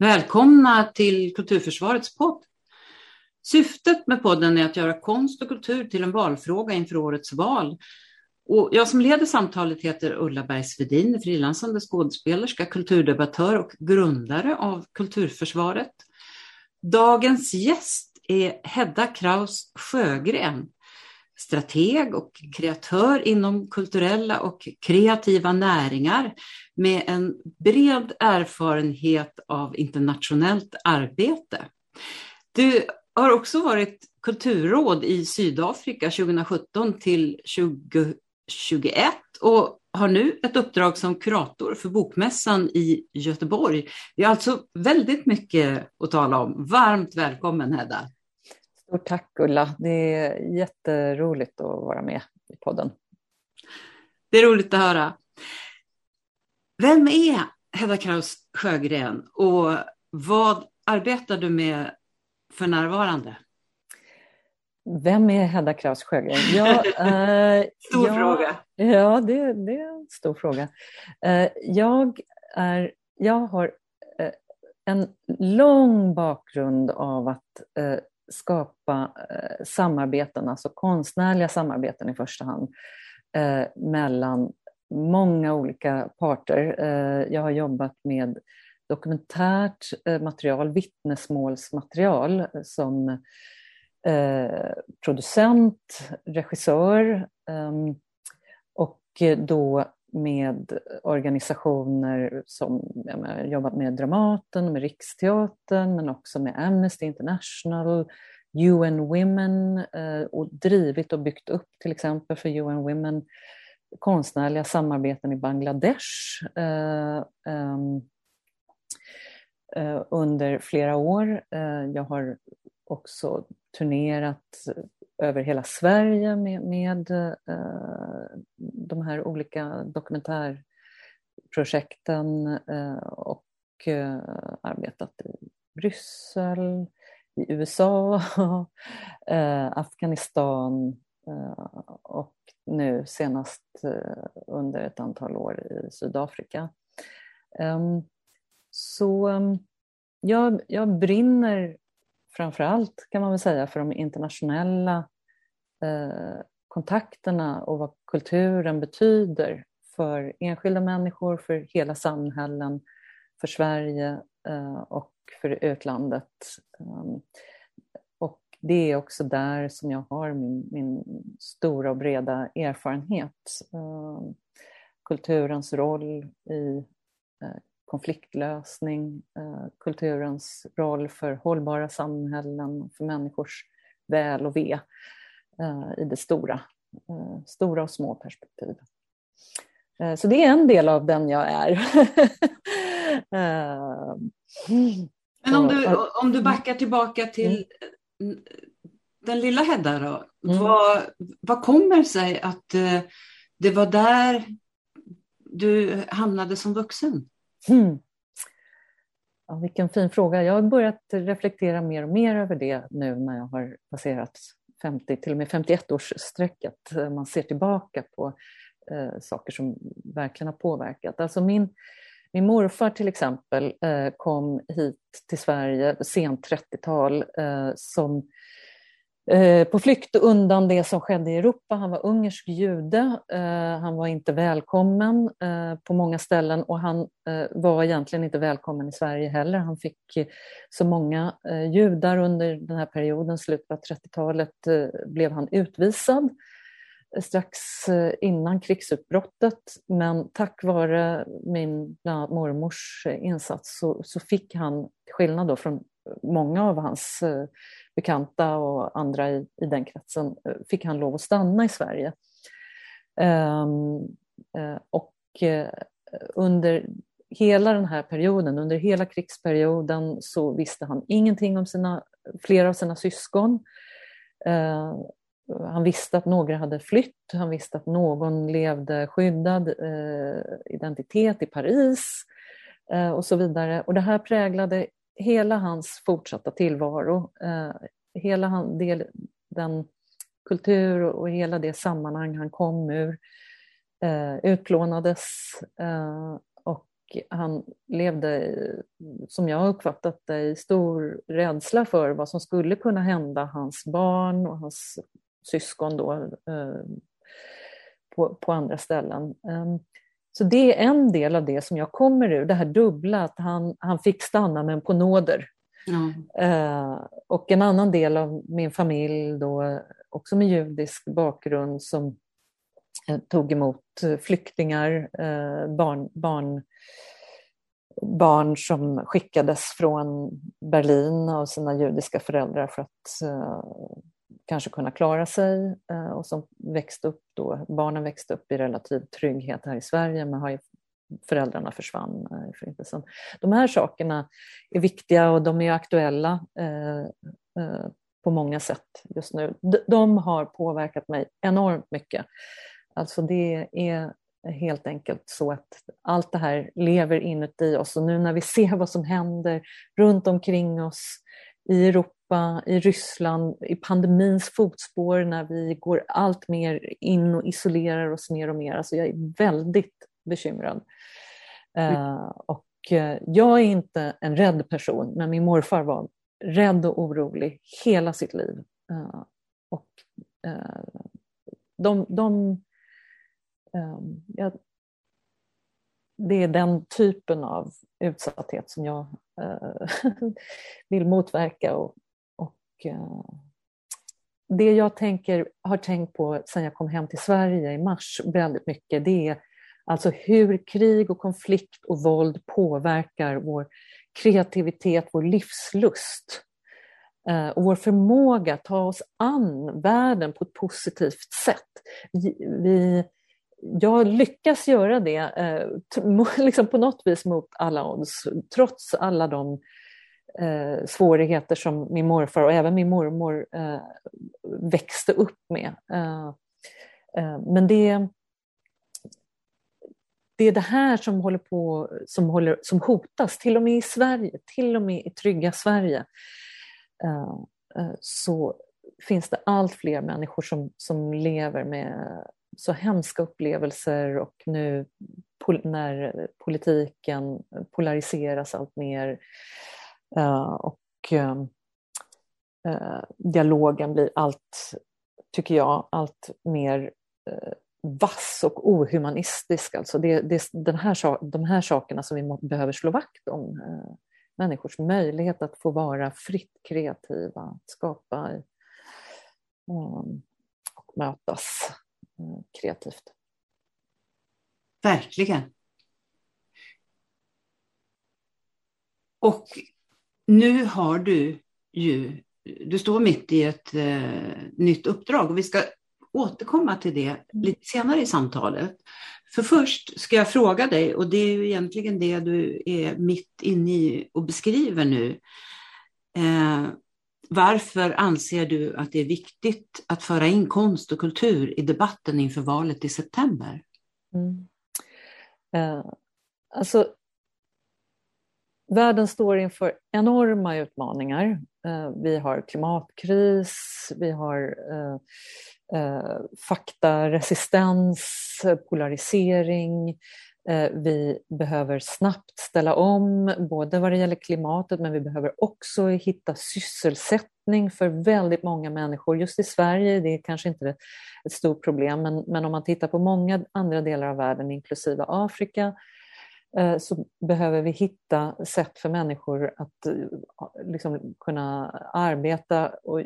Välkomna till Kulturförsvarets podd. Syftet med podden är att göra konst och kultur till en valfråga inför årets val. Och jag som leder samtalet heter Ulla Bergsvedin, frilansande skådespelerska, kulturdebattör och grundare av Kulturförsvaret. Dagens gäst är Hedda Kraus Sjögren, strateg och kreatör inom kulturella och kreativa näringar med en bred erfarenhet av internationellt arbete. Du har också varit kulturråd i Sydafrika 2017 till 2021 och har nu ett uppdrag som kurator för Bokmässan i Göteborg. Det är alltså väldigt mycket att tala om. Varmt välkommen Hedda! Stort tack Ulla, det är jätteroligt att vara med i podden. Det är roligt att höra. Vem är Hedda Kraus Sjögren och vad arbetar du med för närvarande? Vem är Hedda Kraus Sjögren? Ja, eh, stor jag, fråga. Ja, det, det, är en stor fråga. Eh, jag, är, jag har eh, en lång bakgrund av att skapa eh, samarbeten, alltså konstnärliga samarbeten i första hand, eh, mellan många olika parter. Eh, jag har jobbat med dokumentärt eh, material, vittnesmålsmaterial eh, som eh, producent, regissör ehm, och eh, då med organisationer som jag jobbat med Dramaten, med Riksteatern men också med Amnesty International, UN Women eh, och drivit och byggt upp till exempel för UN Women konstnärliga samarbeten i Bangladesh eh, ehm, eh, under flera år. Eh, jag har också turnerat över hela Sverige med, med eh, de här olika dokumentärprojekten eh, och eh, arbetat i Bryssel, i USA, Afghanistan och nu senast under ett antal år i Sydafrika. Ehm, så ehm, jag, jag brinner framför allt kan man väl säga för de internationella eh, kontakterna och vad kulturen betyder för enskilda människor, för hela samhällen, för Sverige eh, och för utlandet. Ehm, och det är också där som jag har min, min stora och breda erfarenhet. Um, kulturens roll i eh, konfliktlösning, eh, kulturens roll för hållbara samhällen, för människors väl och ve i det stora, stora och små perspektiv. Så det är en del av den jag är. Men om du, om du backar tillbaka till mm den lilla Hedda då, mm. vad, vad kommer sig att eh, det var där du hamnade som vuxen? Mm. Ja, vilken fin fråga. Jag har börjat reflektera mer och mer över det nu när jag har passerat 50, till och med 51-årsstrecket. Man ser tillbaka på eh, saker som verkligen har påverkat. Alltså min, min morfar till exempel eh, kom hit till Sverige sent 30-tal eh, som eh, Eh, på flykt undan det som skedde i Europa. Han var ungersk jude, eh, han var inte välkommen eh, på många ställen och han var egentligen inte välkommen i Sverige heller. Han fick så många judar under den här perioden, slutet av 30-talet, blev han utvisad strax innan krigsutbrottet men tack vare min bland annat mormors insats så, så fick han, till skillnad då från många av hans bekanta och andra i, i den kretsen, eh, fick han lov att stanna i Sverige. Um, och eh, under hela den här perioden, under hela krigsperioden så visste han ingenting om sina, flera av sina syskon. Han visste att några hade flytt, han visste att någon levde skyddad eh, identitet i Paris eh, och så vidare. Och det här präglade hela hans fortsatta tillvaro. Eh, hela han, del, den kultur och hela det sammanhang han kom ur eh, utplånades. Eh, och han levde, som jag uppfattat det, i stor rädsla för vad som skulle kunna hända hans barn och hans syskon då, eh, på, på andra ställen. Ehm, så det är en del av det som jag kommer ur, det här dubbla, att han, han fick stanna men på nåder. Mm. och en annan del av min familj, då, också med judisk bakgrund, som eh, tog emot flyktingar, eh, barn, barn, barn som skickades från Berlin av sina judiska föräldrar för att kanske kunna klara sig eh, och som växte upp då, barnen växte upp i relativ trygghet här i Sverige men har föräldrarna försvann eh, i Förintelsen. De här sakerna är viktiga och de är aktuella eh, på många sätt just nu. De har påverkat mig enormt mycket. Alltså det är helt enkelt så att allt det här lever inuti oss och nu när vi ser vad som händer runt omkring oss i Europa, i Ryssland, i pandemins fotspår när vi går allt mer in och isolerar oss mer och mer. Alltså jag är väldigt bekymrad. Mm. Uh, och uh, jag är inte en rädd person, men min morfar var rädd och orolig hela sitt liv. Uh, och de, de ja, det är den typen av utsatthet som jag eh, vill motverka. Och, och eh, det jag tänker, har tänkt på sedan jag kom hem till Sverige i mars väldigt mycket, det är Alltså hur krig och konflikt och våld påverkar vår kreativitet, vår livslust eh, och vår förmåga att ta oss an världen på ett positivt sätt. Vi, jag lyckas göra det eh, liksom på något vis mot alla odds, trots alla de eh, svårigheter som min morfar och även min mormor eh, växte upp med. Eh, eh, men det det är det här som, håller på, som, håller, som hotas, till och med i Sverige, till och med i trygga Sverige. Så finns det allt fler människor som, som lever med så hemska upplevelser och nu pol när politiken polariseras allt mer uh, och ehm, eh, dialogen blir allt, tycker jag, allt mer eh, vass och ohumanistisk. Alltså det, det är den här, de här sakerna som vi behöver slå vakt om. Människors möjlighet att få vara fritt kreativa, skapa um, och mötas kreativt. Verkligen. Och nu har du ju, du står mitt i ett eh, nytt uppdrag och vi ska återkomma till det lite senare i samtalet. För först ska jag fråga dig, och det är ju egentligen det du är mitt inne i och beskriver nu. Eh, varför anser du att det är viktigt att föra in konst och kultur i debatten inför valet i september? Mm. Eh, alltså, världen står inför enorma utmaningar. Eh, vi har klimatkris, vi har eh, eh, faktaresistens, polarisering. Eh, vi behöver snabbt ställa om, både vad det gäller klimatet men vi behöver också hitta sysselsättning för väldigt många människor. Just i Sverige det är kanske inte ett stort problem men, men om man tittar på många andra delar av världen inklusive Afrika eh, så behöver vi hitta sätt för människor att eh, liksom kunna arbeta och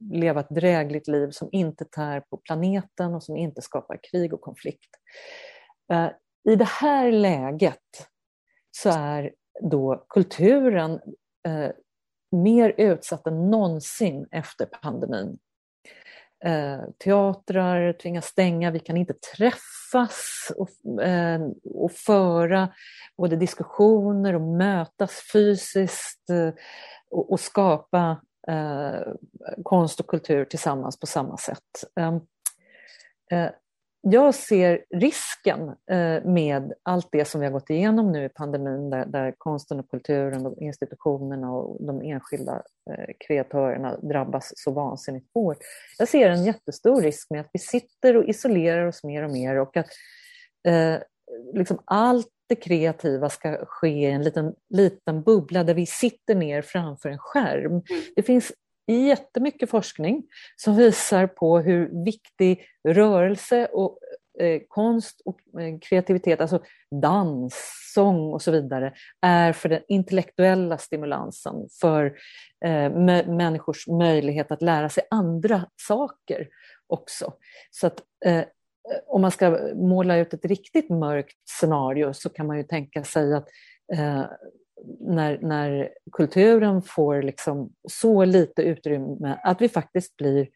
leva ett drägligt liv som inte tär på planeten och som inte skapar krig och konflikt. Eh, I det här läget så är då kulturen eh, mer utsatt än någonsin efter pandemin. Eh, teatrar tvingas stänga, vi kan inte träffas och, eh, och föra både diskussioner och mötas fysiskt och, och skapa eh, konst och kultur tillsammans på samma sätt. Jag ser risken eh, med allt det som vi har gått igenom nu i pandemin där, där konsten och kulturen och institutionerna och de enskilda eh, kreatörerna drabbas så vansinnigt hårt. Jag ser en jättestor risk med att vi sitter och isolerar oss mer och mer och att eh, liksom allt det kreativa ska ske i en liten, liten bubbla där vi sitter ner framför en skärm. Mm. Det finns jättemycket forskning som visar på hur viktig rörelse och eh, konst och eh, kreativitet, alltså dans, sång och så vidare, är för den intellektuella stimulansen, för eh, människors möjlighet att lära sig andra saker också. Så att eh, om man ska måla ut ett riktigt mörkt scenario så kan man ju tänka sig att eh, när, när kulturen får liksom så lite utrymme att vi faktiskt blir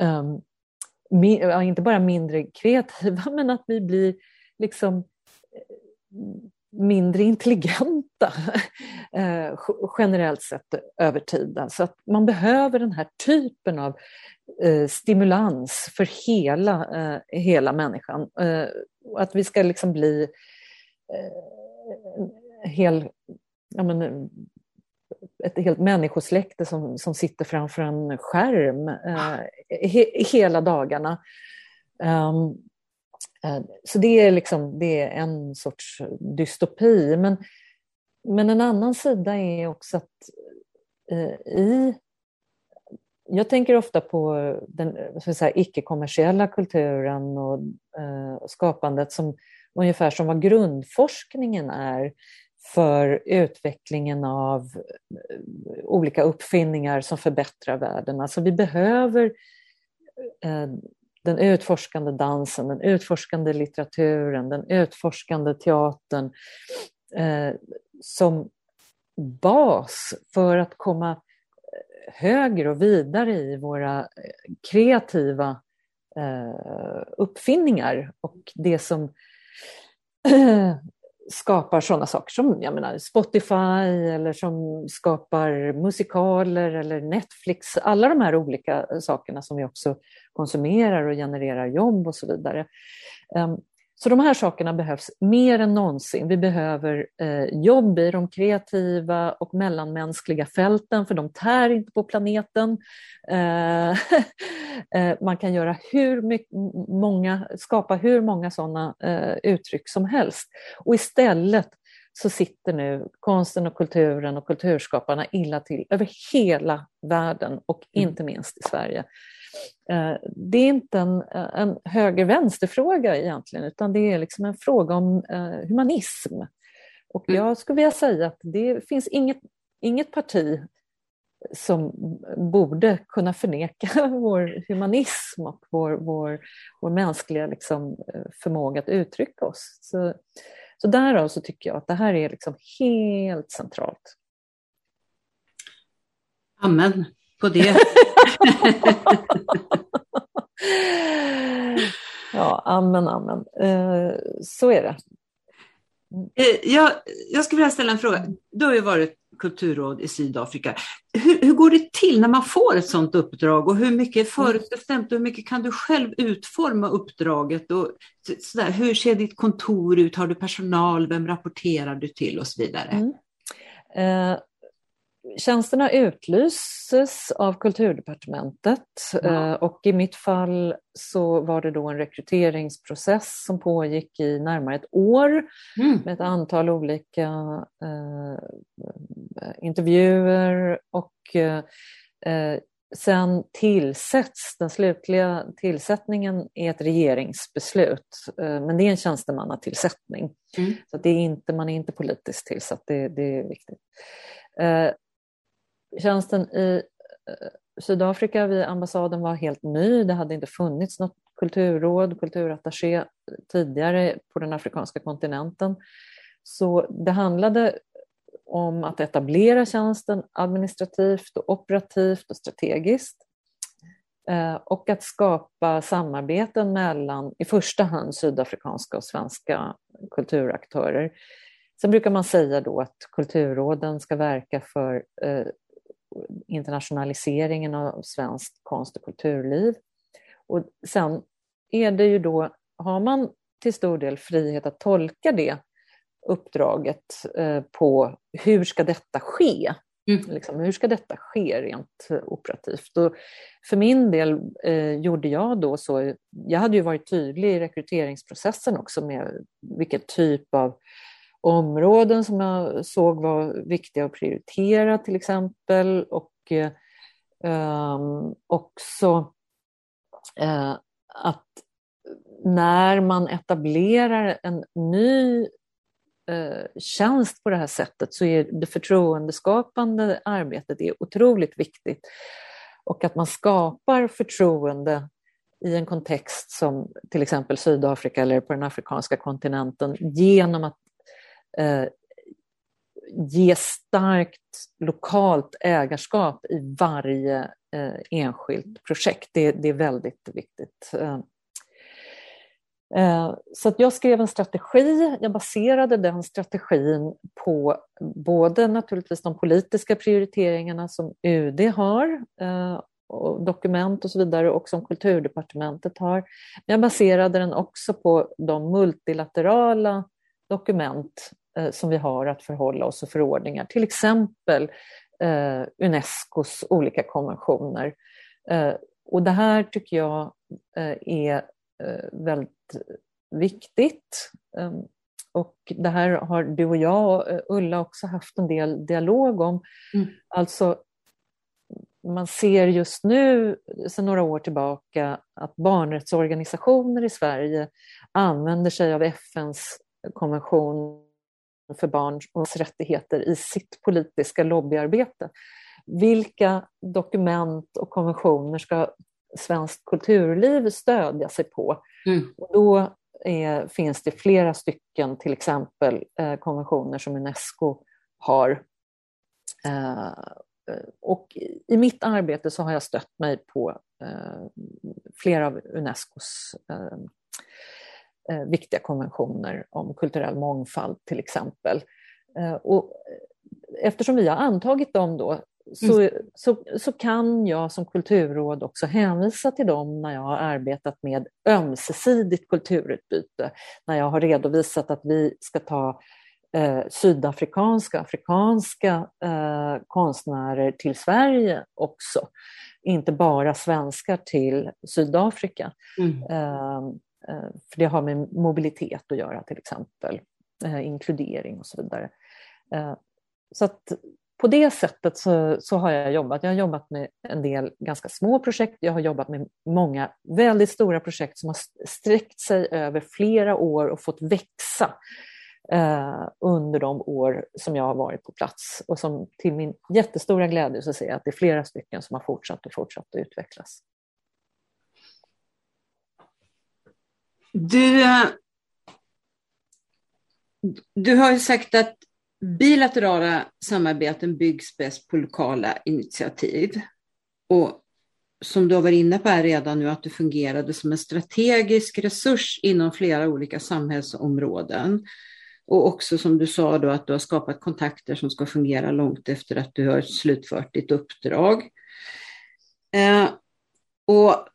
ehm, um, min, inte bara mindre kreativa men att vi blir liksom eh, mindre intelligenta eh, generellt sett över tiden. Så att man behöver den här typen av eh, stimulans för hela, eh, hela människan. Eh, att vi ska liksom bli eh, hel, ja men, ett helt människosläkte som, som sitter framför en skärm eh, he, hela dagarna. Um, Eh, så det är, liksom, det är en sorts dystopi. Men, men en annan sida är också att eh, i... Jag tänker ofta på den icke-kommersiella kulturen och eh, skapandet som ungefär som vad grundforskningen är för utvecklingen av eh, olika uppfinningar som förbättrar världen. Alltså vi behöver eh, den utforskande dansen, den utforskande litteraturen, den utforskande teatern eh, som bas för att komma högre och vidare i våra kreativa uppfinningar och det som skapar sådana saker som jag menar, Spotify eller som skapar musikaler eller Netflix. Alla de här olika sakerna som vi också konsumerar och genererar jobb och så vidare. Ehm, så de här sakerna behövs mer än någonsin. Vi behöver eh, jobb i de kreativa och mellanmänskliga fälten, för de tär inte på planeten. Eh, eh, man kan göra hur mycket, många, skapa hur många sådana eh, uttryck som helst. Och istället så sitter nu konsten och kulturen och kulturskaparna illa till över hela världen och mm. inte minst i Sverige. Eh, det är inte en, en höger-vänster-fråga egentligen, utan det är liksom en fråga om eh, humanism. Och mm. jag skulle vilja säga att det finns inget, inget parti som borde kunna förneka vår humanism och vår, vår, vår mänskliga liksom, eh, förmåga att uttrycka oss. Så, så därav så tycker jag att det här är liksom helt centralt. Amen på det. ja, amen, amen. Eh, så är det. Eh, jag, jag skulle vilja ställa en fråga. Du har ju varit kulturråd i Sydafrika. Hur, hur, går det till när man får ett sådant uppdrag och hur mycket är förutbestämt och hur mycket kan du själv utforma uppdraget? Och sådär, hur ser ditt kontor ut? Har du personal? Vem rapporterar du till och så vidare? Mm. Eh, Tjänsterna utlyses av Kulturdepartementet ja. Eh, och i mitt fall så var det då en rekryteringsprocess som pågick i närmare ett år mm. med ett antal olika eh, intervjuer och eh, sen tillsätts, den slutliga tillsättningen är ett regeringsbeslut, eh, men det är en tjänstemannatillsättning. Mm. Så det är inte, man är inte politiskt tillsatt, det, det är viktigt. Tjänsten i eh, Sydafrika vid ambassaden var helt ny. Det hade inte funnits något kulturråd, kulturattaché tidigare på den afrikanska kontinenten. Så det handlade om att etablera tjänsten administrativt och operativt och strategiskt. Eh, och att skapa samarbeten mellan i första hand sydafrikanska och svenska kulturaktörer. Sen brukar man säga då att kulturråden ska verka för eh, internationaliseringen av svenskt konst och kulturliv. Och sen är det ju då, har man till stor del frihet att tolka det uppdraget eh, på hur ska detta ske? Mm. Liksom, hur ska detta ske rent operativt? Och för min del eh, gjorde jag då så, jag hade ju varit tydlig i rekryteringsprocessen också med vilken typ av områden som jag såg var viktiga att prioritera till exempel och eh, också eh, att när man etablerar en ny eh, tjänst på det här sättet så är det förtroendeskapande arbetet är otroligt viktigt. Och att man skapar förtroende i en kontext som till exempel Sydafrika eller på den afrikanska kontinenten genom att eh, ge starkt lokalt ägarskap i varje eh, enskilt projekt. Det, det, är väldigt viktigt. Eh, eh, så att jag skrev en strategi, jag baserade den strategin på både naturligtvis de politiska prioriteringarna som UD har eh, och dokument och så vidare och som Kulturdepartementet har. Jag baserade den också på de multilaterala dokument som vi har att förhålla oss och förordningar, till exempel eh, Unescos olika konventioner. Eh, och det här tycker jag eh, är eh, väldigt viktigt. Ehm, och det här har du och jag och Ulla också haft en del dialog om. Mm. Alltså man ser just nu, sedan några år tillbaka, att barnrättsorganisationer i Sverige använder sig av FNs konvention för barns rättigheter i sitt politiska lobbyarbete. Vilka dokument och konventioner ska svenskt kulturliv stödja sig på? Mm. Och då är, finns det flera stycken, till exempel eh, konventioner som Unesco har eh, Eh, och i mitt arbete så har jag stött mig på eh, flera av Unescos eh, viktiga konventioner om kulturell mångfald till exempel. Och eftersom vi har antagit dem då så, mm. så, så kan jag som kulturråd också hänvisa till dem när jag har arbetat med ömsesidigt kulturutbyte. När jag har redovisat att vi ska ta eh, sydafrikanska, afrikanska eh, konstnärer till Sverige också. Inte bara svenskar till Sydafrika. Mm. Eh, eh Eh, för det har med mobilitet att göra till exempel, eh, inkludering och så vidare. Eh, så att på det sättet så, så, har jag jobbat. Jag har jobbat med en del ganska små projekt. Jag har jobbat med många väldigt stora projekt som har sträckt sig över flera år och fått växa eh, under de år som jag har varit på plats. Och som till min jättestora glädje så ser jag att det är flera stycken som har fortsatt och fortsatt att utvecklas. Du, eh, du har ju sagt att bilaterala samarbeten byggs bäst på lokala initiativ. Och som du har varit inne på här redan nu, att du fungerade som en strategisk resurs inom flera olika samhällsområden. Och också som du sa då att du har skapat kontakter som ska fungera långt efter att du har slutfört ditt uppdrag. Eh, och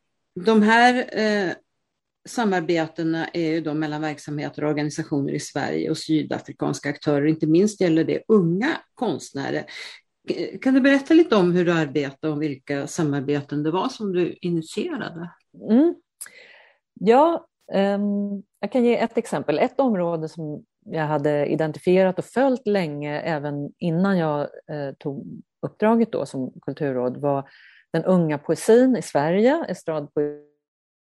de här eh, samarbetena är ju då mellan verksamheter och organisationer i Sverige och sydafrikanska aktörer. Inte minst gäller det unga konstnärer. Kan du berätta lite om hur du arbetade och vilka samarbeten det var som du initierade? Mm. Ja, um, jag kan ge ett exempel. Ett område som jag hade identifierat och följt länge, även innan jag eh, tog uppdraget då som kulturråd, var den unga poesin i Sverige, Estradpoesin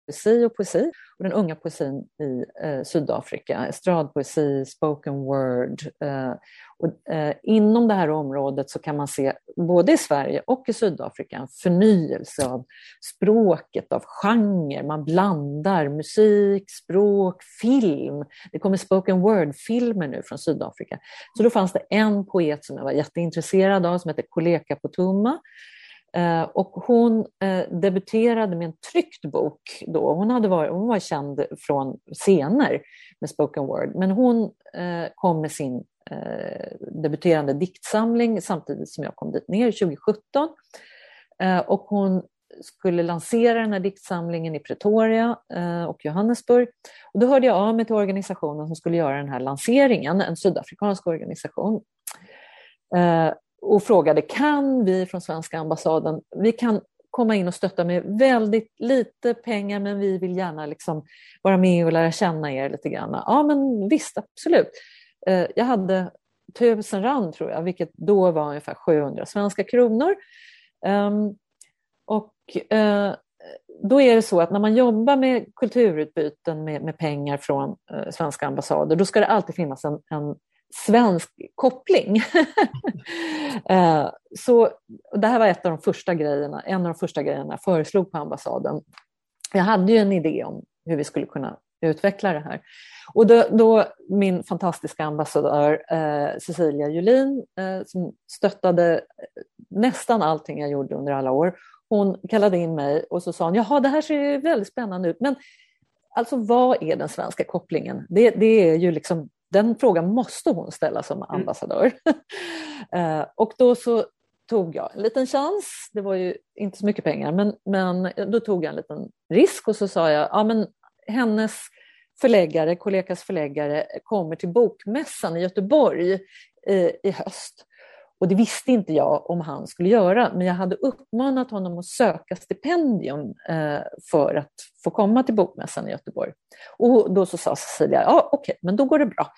poesi och poesi, och den unga poesin i eh, Sydafrika, estradpoesi, spoken word. Eh, och, eh, inom det här området så kan man se, både i Sverige och i Sydafrika, en förnyelse av språket, av genre. Man blandar musik, språk, film. Det kommer spoken word-filmer nu från Sydafrika. Så då fanns det en poet som jag var jätteintresserad av som heter Koleka Potuma Eh, och hon eh, debuterade med en tryckt bok då. Hon, hade varit, hon var känd från scener med spoken word, men hon eh, kom med sin debuterande diktsamling samtidigt som jag kom dit ner 2017. Och hon skulle lansera den här diktsamlingen i Pretoria och Johannesburg. Och då hörde jag av mig till organisationen som skulle göra den här lanseringen, en sydafrikansk organisation och frågade kan vi från svenska ambassaden, vi kan komma in och stötta med väldigt lite pengar men vi vill gärna liksom vara med och lära känna er lite grann. Ja men visst, absolut. Eh, jag hade tusen rand tror jag, vilket då var ungefär 700 svenska kronor. Ehm, och eh, då är det så att när man jobbar med kulturutbyten med, med pengar från eh, svenska ambassader, då ska det alltid finnas en, en svensk koppling. uh, så det här var ett av de första grejerna, en av de första grejerna jag föreslog på ambassaden. Jag hade ju en idé om hur vi skulle kunna utveckla det här. Och då, då min fantastiska ambassadör eh, Cecilia Julin eh, som stöttade nästan allting jag gjorde under alla år. Hon kallade in mig och så sa hon, jaha det här ser väldigt spännande ut, men alltså vad är den svenska kopplingen? Det, det är ju liksom, den frågan måste hon ställa som mm. ambassadör. Mm. och då så tog jag en liten chans, det var ju inte så mycket pengar, men, men då tog jag en liten risk och så sa jag, ja men hennes förläggare, Kollekas förläggare, kommer till Bokmässan i Göteborg i, i höst. Och det visste inte jag om han skulle göra, men jag hade uppmanat honom att söka stipendium eh, för att få komma till Bokmässan i Göteborg. Och då så sa Cecilia, ja okej, okay, men då går det bra.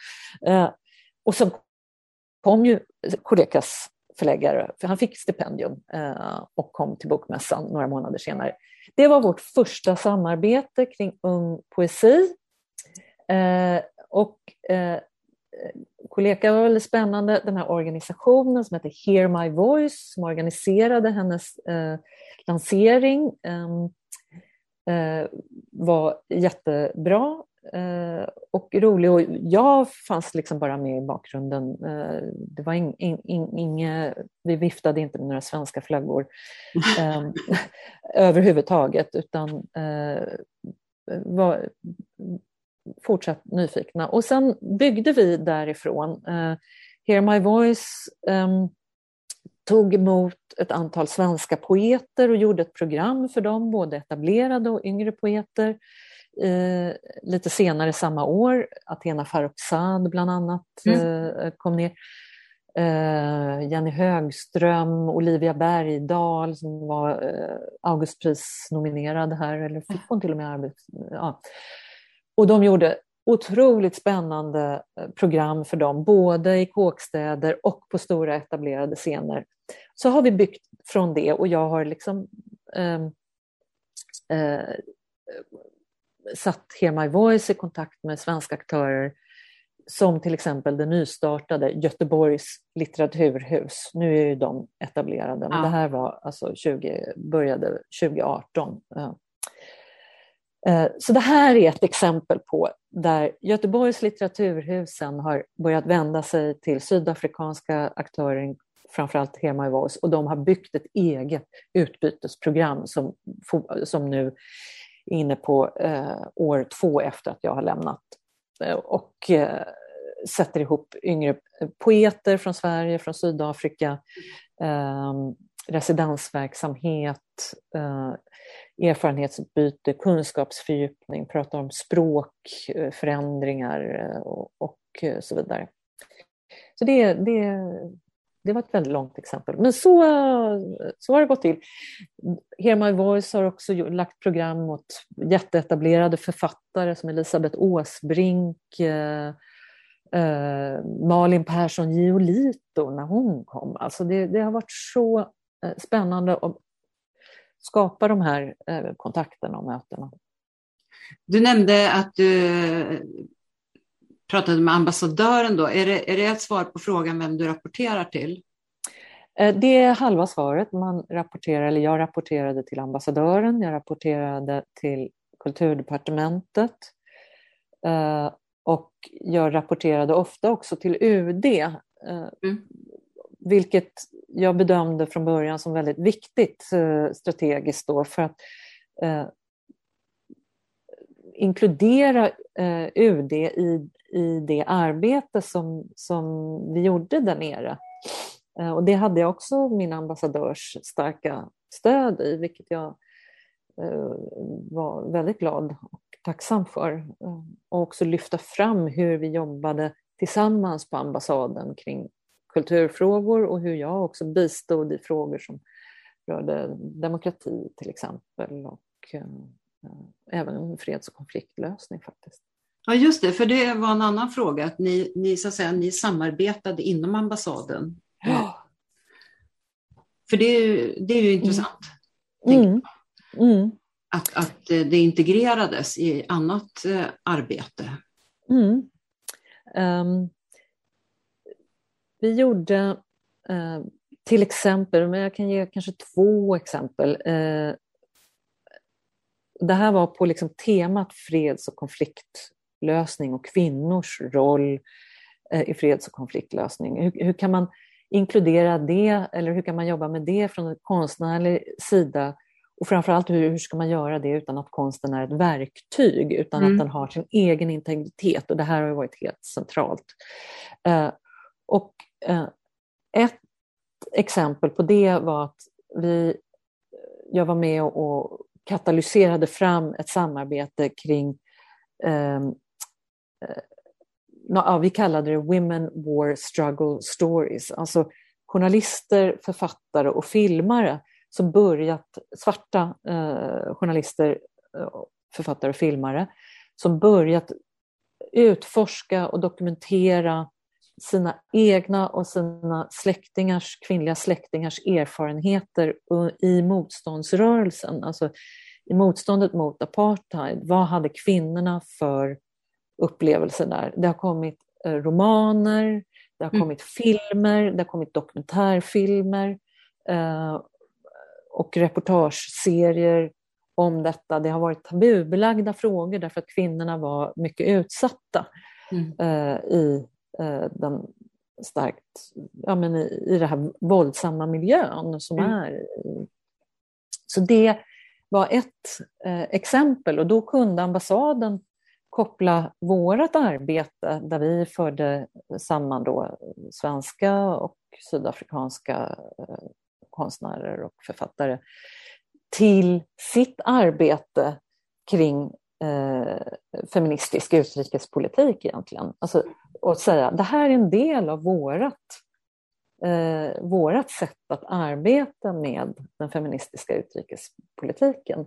Eh, och sen kom ju Kollekas förläggare, för han fick stipendium eh, och kom till Bokmässan några månader senare. Det var vårt första samarbete kring ung poesi. Och Koleka var väldigt spännande. Den här organisationen som heter Hear My Voice som organiserade hennes eh, lansering ehm, eh, var jättebra eh, och rolig. Och jag fanns liksom bara med i bakgrunden. Eh, det var in, in, in, inga, vi viftade inte med några svenska flaggor ehm, överhuvudtaget utan eh, var fortsatt nyfikna. Och sen byggde vi därifrån. Uh, Hear My Voice um, tog emot ett antal svenska poeter och gjorde ett program för dem, både etablerade och yngre poeter. Uh, lite senare samma år, Athena Farrokhzad bland annat mm. uh, kom ner. Uh, Jenny Högström, Olivia Bergdahl som var uh, Augustpris-nominerad här, eller fick hon till och med arbets... Ja. Och de gjorde otroligt spännande eh, program för dem, både i kåkstäder och på stora etablerade scener. Så har vi byggt från det och jag har liksom eh, eh, satt Hear My Voice i kontakt med svenska aktörer som till exempel det nystartade Göteborgs litteraturhus. Nu är ju de etablerade, men ja. det här var alltså 20, började 2018. Eh, så det här är ett exempel på där Göteborgs litteraturhusen har börjat vända sig till sydafrikanska aktörer, framförallt Hema i Voice, och de har byggt ett eget utbytesprogram som, som nu är inne på eh, år två efter att jag har lämnat. Eh, och eh, sätter ihop yngre eh, poeter från Sverige, från Sydafrika, eh, residensverksamhet, eh, erfarenhetsutbyte, kunskapsfördjupning, pratar om språkförändringar eh, eh, och, och eh, så vidare. Så det, det, det var ett väldigt långt exempel. Men så, så har det gått till. Hear My Voice har också lagt program mot jätteetablerade författare som Elisabeth Åsbrink, eh, eh, Malin Persson Giolito när hon kom. Alltså det, det har varit så spännande och skapa de här eh, kontakterna och mötena. Du nämnde att du pratade med ambassadören då. Är det, är det ett svar på frågan vem du rapporterar till? Eh, det är halva svaret. Man rapporterar, eller jag rapporterade till ambassadören, jag rapporterade till kulturdepartementet eh, och jag rapporterade ofta också till UD. Mm vilket jag bedömde från början som väldigt viktigt eh, strategiskt då för att eh, inkludera eh, UD i, i det arbete som, som vi gjorde där nere. Eh, och det hade jag också min ambassadörs starka stöd i, vilket jag eh, var väldigt glad och tacksam för. Eh, och också lyfta fram hur vi jobbade tillsammans på ambassaden kring kulturfrågor och hur jag också bistod i frågor som rörde demokrati till exempel och eh, även freds och konfliktlösning faktiskt. Ja, just det, för det var en annan fråga, att ni, ni, så att säga, ni samarbetade inom ambassaden. Ja. För det är ju, det är ju intressant. Mm. Mm. Att, att det integrerades i annat eh, arbete. Mm. Um, vi gjorde uh, till exempel, men jag kan ge kanske två exempel. Uh, det här var på liksom temat freds och konfliktlösning och kvinnors roll uh, i freds och konfliktlösning. Hur, hur kan man inkludera det eller hur kan man jobba med det från en konstnärlig sida? Och framförallt hur, hur ska man göra det utan att konsten är ett verktyg, utan mm. att den har sin egen integritet och det här har varit helt centralt. Eh, och eh, Eh, ett exempel på det var att vi, jag var med och, katalyserade fram ett samarbete kring ehm, eh, ja, vi kallade det Women War Struggle Stories, alltså journalister, författare och filmare som börjat, svarta eh, journalister, eh, författare och filmare, som börjat utforska och dokumentera sina egna och sina släktingars, kvinnliga släktingars erfarenheter i motståndsrörelsen, alltså i motståndet mot apartheid. Vad hade kvinnorna för upplevelser där? Det har kommit eh, romaner, det har mm. kommit mm. filmer, det har kommit dokumentärfilmer eh, och reportageserier om detta. Det har varit tabubelagda frågor därför att kvinnorna var mycket utsatta mm. eh, i den starkt, ja, men i, i den här våldsamma miljön som mm. är. Så det var ett eh, exempel och då kunde ambassaden koppla vårt arbete där vi förde samman då svenska och sydafrikanska eh, konstnärer och författare till sitt arbete kring eh, feministisk utrikespolitik egentligen. Alltså, och säga det här är en del av vårat, eh, vårat sätt att arbeta med den feministiska utrikespolitiken.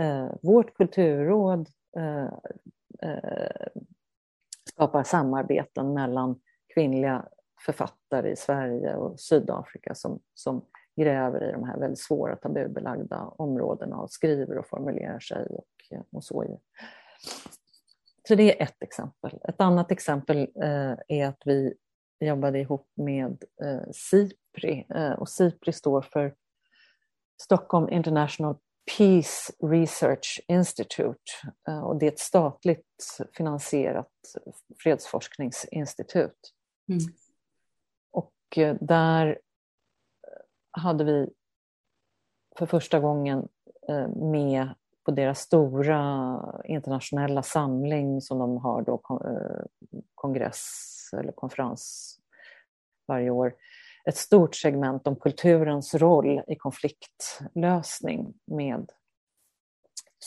Eh, vårt kulturråd eh, eh, skapar samarbeten mellan kvinnliga författare i Sverige och Sydafrika som, som gräver i de här väldigt svåra tabubelagda områdena och skriver och formulerar sig och, och så. Så det är ett exempel. Ett annat exempel eh, är att vi jobbade ihop med eh, SIPRI eh, och SIPRI står för Stockholm International Peace Research Institute och det är ett statligt finansierat fredsforskningsinstitut. Mm. Och där hade vi för första gången med på deras stora internationella samling som de har då eh, kongress eller konferens varje år ett stort segment om kulturens roll i konfliktlösning med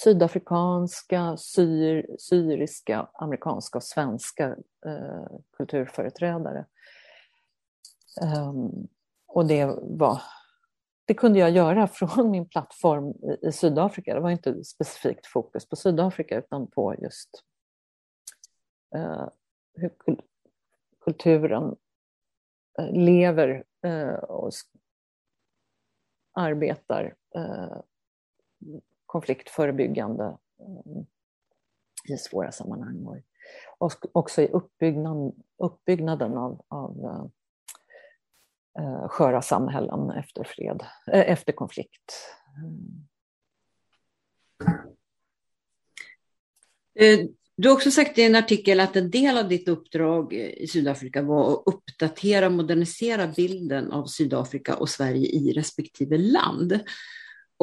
sydafrikanska, syr, syriska, amerikanska och svenska eh, kulturföreträdare. Um, och det var det kunde jag göra från min plattform i, i Sydafrika. Det var inte specifikt fokus på Sydafrika utan på just eh, hur kulturen eh, lever eh, och arbetar eh, konfliktförebyggande eh, i svåra sammanhang. Och också i uppbyggnad, uppbyggnaden av, av eh, eh, sköra samhällen efter fred, eh, efter konflikt. Eh, du har också sagt i en artikel att en del av ditt uppdrag i Sydafrika var att uppdatera och modernisera bilden av Sydafrika och Sverige i respektive land.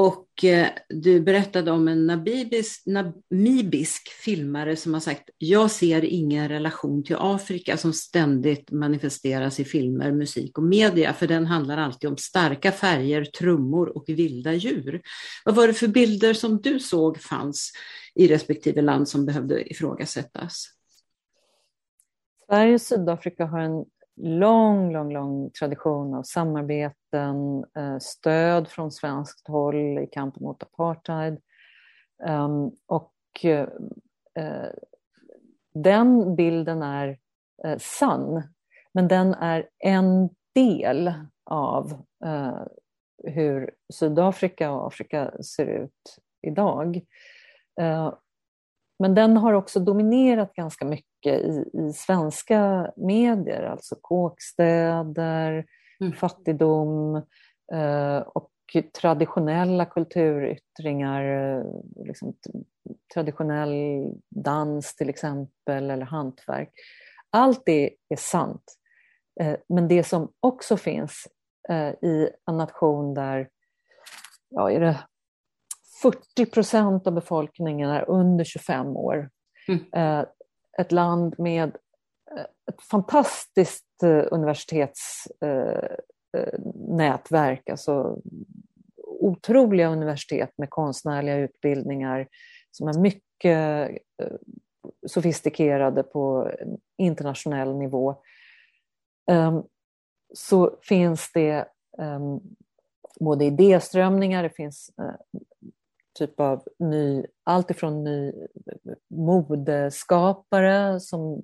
Och eh, du berättade om en namibisk, namibisk filmare som har sagt, jag ser ingen relation till Afrika som ständigt manifesteras i filmer, musik och media, för den handlar alltid om starka färger, trummor och vilda djur. Vad var det för bilder som du såg fanns i respektive land som behövde ifrågasättas? Sverige och Sydafrika har en lång, lång, lång tradition av samarbeten, eh, stöd från svenskt håll i kampen mot apartheid. Ehm, och eh, eh, den bilden är sann, men den är en del av hur Sydafrika och Afrika ser ut idag. Men den har också dominerat ganska mycket i, i svenska medier, alltså kåkstäder, mm. fattigdom eh, och traditionella kulturyttringar, eh, liksom, traditionell dans till exempel, eller hantverk. Allt det är sant. Eh, men det som också finns eh, i en nation där ja, är det 40 procent av befolkningen är under 25 år. Mm. Ett land med ett fantastiskt universitetsnätverk, alltså otroliga universitet med konstnärliga utbildningar som är mycket sofistikerade på internationell nivå. Ehm, så finns det ehm, både idéströmningar, det finns eh, typ av ny, allt ifrån ny modeskapare som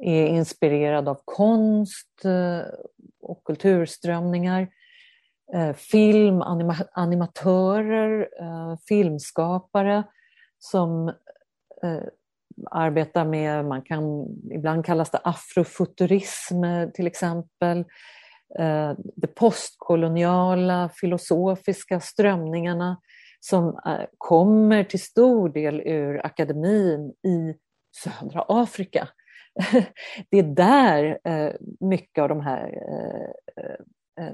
är inspirerad av konst eh, och kulturströmningar. Eh, film, anima, animatörer, eh, filmskapare som arbetar med, man kan, ibland kallas det afrofuturism till exempel. De postkoloniala filosofiska strömningarna som eh, kommer till stor del ur akademin i södra Afrika. Det är där eh, mycket av de här eh,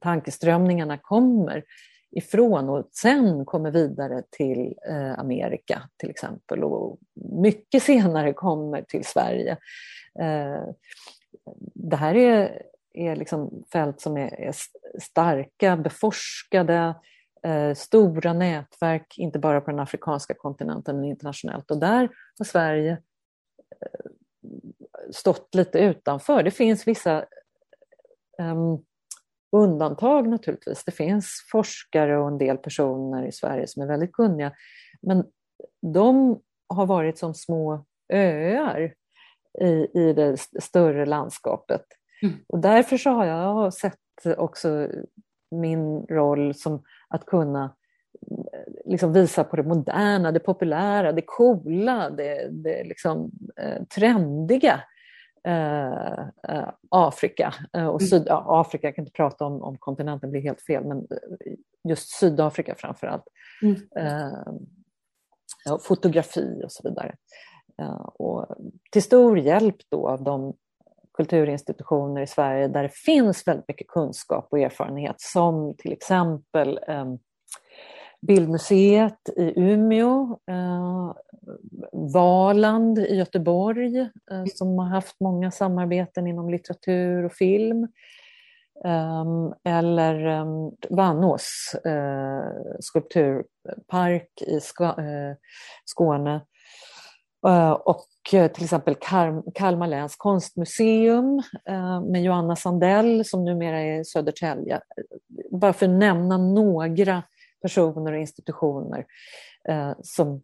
tankeströmningarna kommer ifrån och sen kommer vidare till Amerika till exempel och mycket senare kommer till Sverige. Det här är, är liksom fält som är, är starka, beforskade, eh, stora nätverk, inte bara på den afrikanska kontinenten men internationellt. Och där har Sverige eh, stått lite utanför. Det finns vissa um, undantag naturligtvis. Det finns forskare och en del personer i Sverige som är väldigt kunniga. Men de har varit som små öar i, i det större landskapet. Mm. Och därför så har jag sett också min roll som att kunna liksom visa på det moderna, det populära, det coola, det, det liksom, eh, trendiga Eh, eh, Afrika. Eh, och mm. Syd ja, Afrika, jag kan inte prata om, om kontinenten, blir helt fel, men just Sydafrika framför allt. Mm. Fotografi och så vidare. Och till stor hjälp då av de kulturinstitutioner i Sverige där det finns väldigt mycket kunskap och erfarenhet som till exempel Bildmuseet i Umeå, eh, Valand i Göteborg eh, som har haft många samarbeten inom litteratur och film. Eh, eller eh, Vannås eh, skulpturpark i Skåne. Och Eh, till exempel Kalmar läns konstmuseum eh, med Joanna Sandell som numera är i Södertälje. Bara för att nämna några personer och institutioner eh, som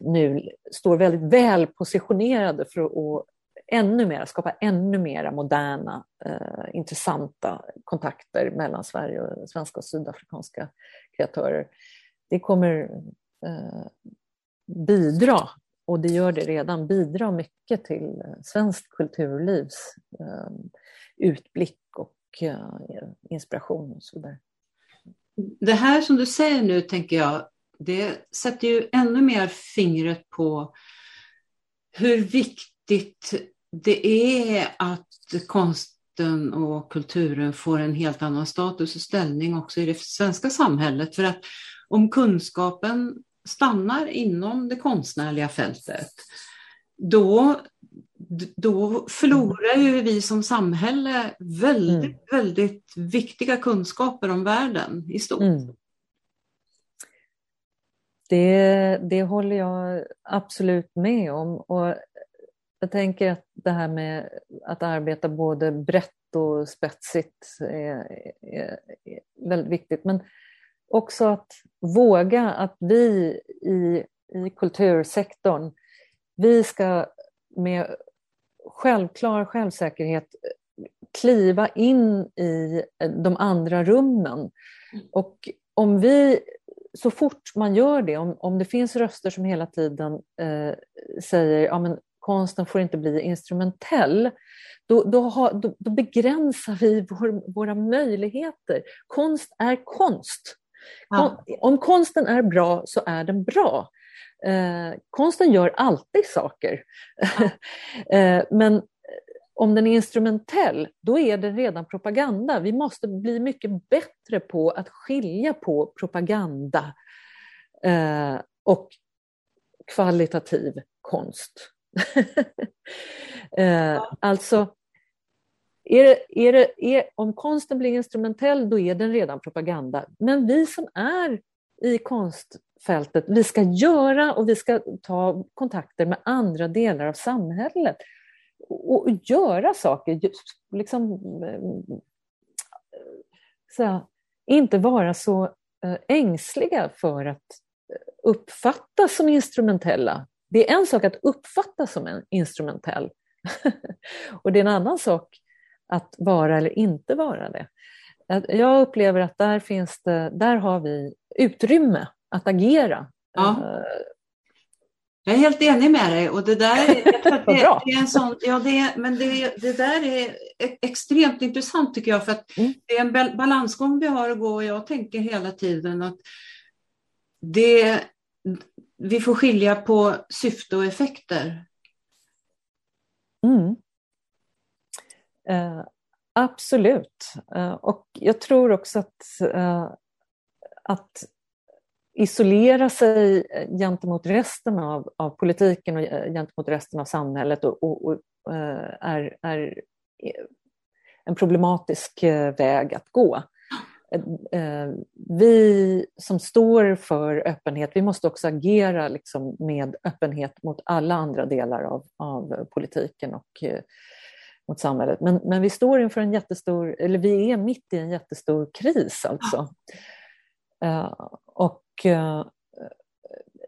nu står väldigt väl positionerade för att ännu mer, skapa ännu mer moderna, intressanta kontakter mellan Sverige och svenska och sydafrikanska kreatörer. Det kommer bidra, och det gör det redan, bidrar mycket till eh, svenskt kulturlivs eh, utblick och eh, inspiration och så där. det här som du säger nu, tänker jag, det sätter ju ännu mer fingret på hur viktigt det är att konsten och kulturen får en helt annan status och ställning också i det svenska samhället. För att om kunskapen stannar inom det konstnärliga fältet, då då förlorar ju vi som samhälle väldigt, mm. väldigt viktiga kunskaper om världen i stort. Mm. Det, det håller jag absolut med om. Och jag tänker att det här med att arbeta både brett och spetsigt är, är, är väldigt viktigt. Men också att våga att vi i, i kultursektorn vi ska med självklar självsäkerhet kliva in i de andra rummen. Och om vi, så fort man gör det, om, om det finns röster som hela tiden eh, säger ja, men konsten får inte bli instrumentell, då, då, har, då, då begränsar vi vår, våra möjligheter. Konst är konst. Ja. Om konsten är bra så är den bra. Eh, konsten gör alltid saker. Ja. eh, men om den är instrumentell, då är den redan propaganda. Vi måste bli mycket bättre på att skilja på propaganda eh, och kvalitativ konst. eh, alltså, är det, är det, är, om konsten blir instrumentell, då är den redan propaganda. Men vi som är i konstfältet, vi ska göra och vi ska ta kontakter med andra delar av samhället och, göra saker. Liksom, eh, inte vara så eh, ängsliga för att eh, uppfattas som instrumentella. Det är en sak att uppfattas som en instrumentell och det är en annan sak att vara eller inte vara det. Jag upplever att där finns det, där har vi utrymme att agera. Ja. Eh, jag är helt enig med dig och det där det, det, är en sån, ja, det, men det, det där är extremt intressant tycker jag för att mm. det är en balansgång vi har att gå och jag tänker hela tiden att det, vi får skilja på syfte och effekter. Mm. Eh, absolut. Eh, och jag tror också att, eh, att isolera sig eh, gentemot resten av, av politiken och eh, gentemot resten av samhället och, och, och är, är en problematisk väg att gå. Vi som står för öppenhet, vi måste också agera liksom med öppenhet mot alla andra delar av, av politiken och mot samhället. Men, men vi står inför en jättestor, eller vi är mitt i en jättestor kris alltså. Uh, och uh,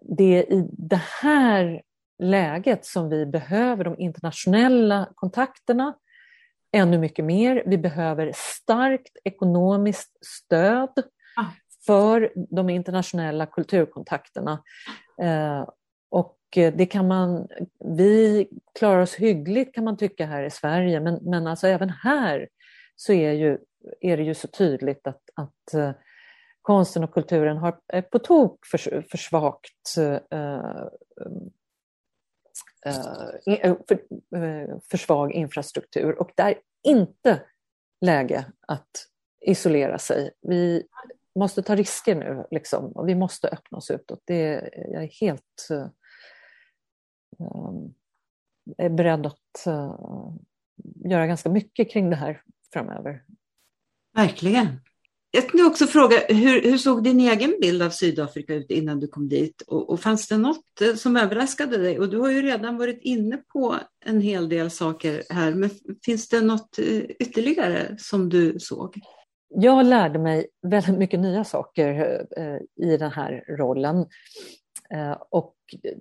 det är i det här läget som vi behöver de internationella kontakterna ännu mycket mer. Vi behöver starkt ekonomiskt stöd för de internationella kulturkontakterna. Och eh, det kan man, vi klarar oss hyggligt kan man tycka här i Sverige, men, men alltså även här så är, ju, är det ju så tydligt att, att eh, konsten och kulturen har är på tok eh, för, för svagt för, för svag infrastruktur och det är inte läge att isolera sig. Vi måste ta risker nu liksom, och vi måste öppna oss utåt. Det, jag är helt är beredd att eh, göra ganska mycket kring det här framöver. Verkligen. Jag skulle också fråga, hur, hur, såg din egen bild av Sydafrika ut innan du kom dit? Och, och, fanns det något eh, som överraskade dig? Och du har ju redan varit inne på en hel del saker här, men finns det något eh, ytterligare som du såg? Jag lärde mig väldigt mycket nya saker i den här rollen. Eh, och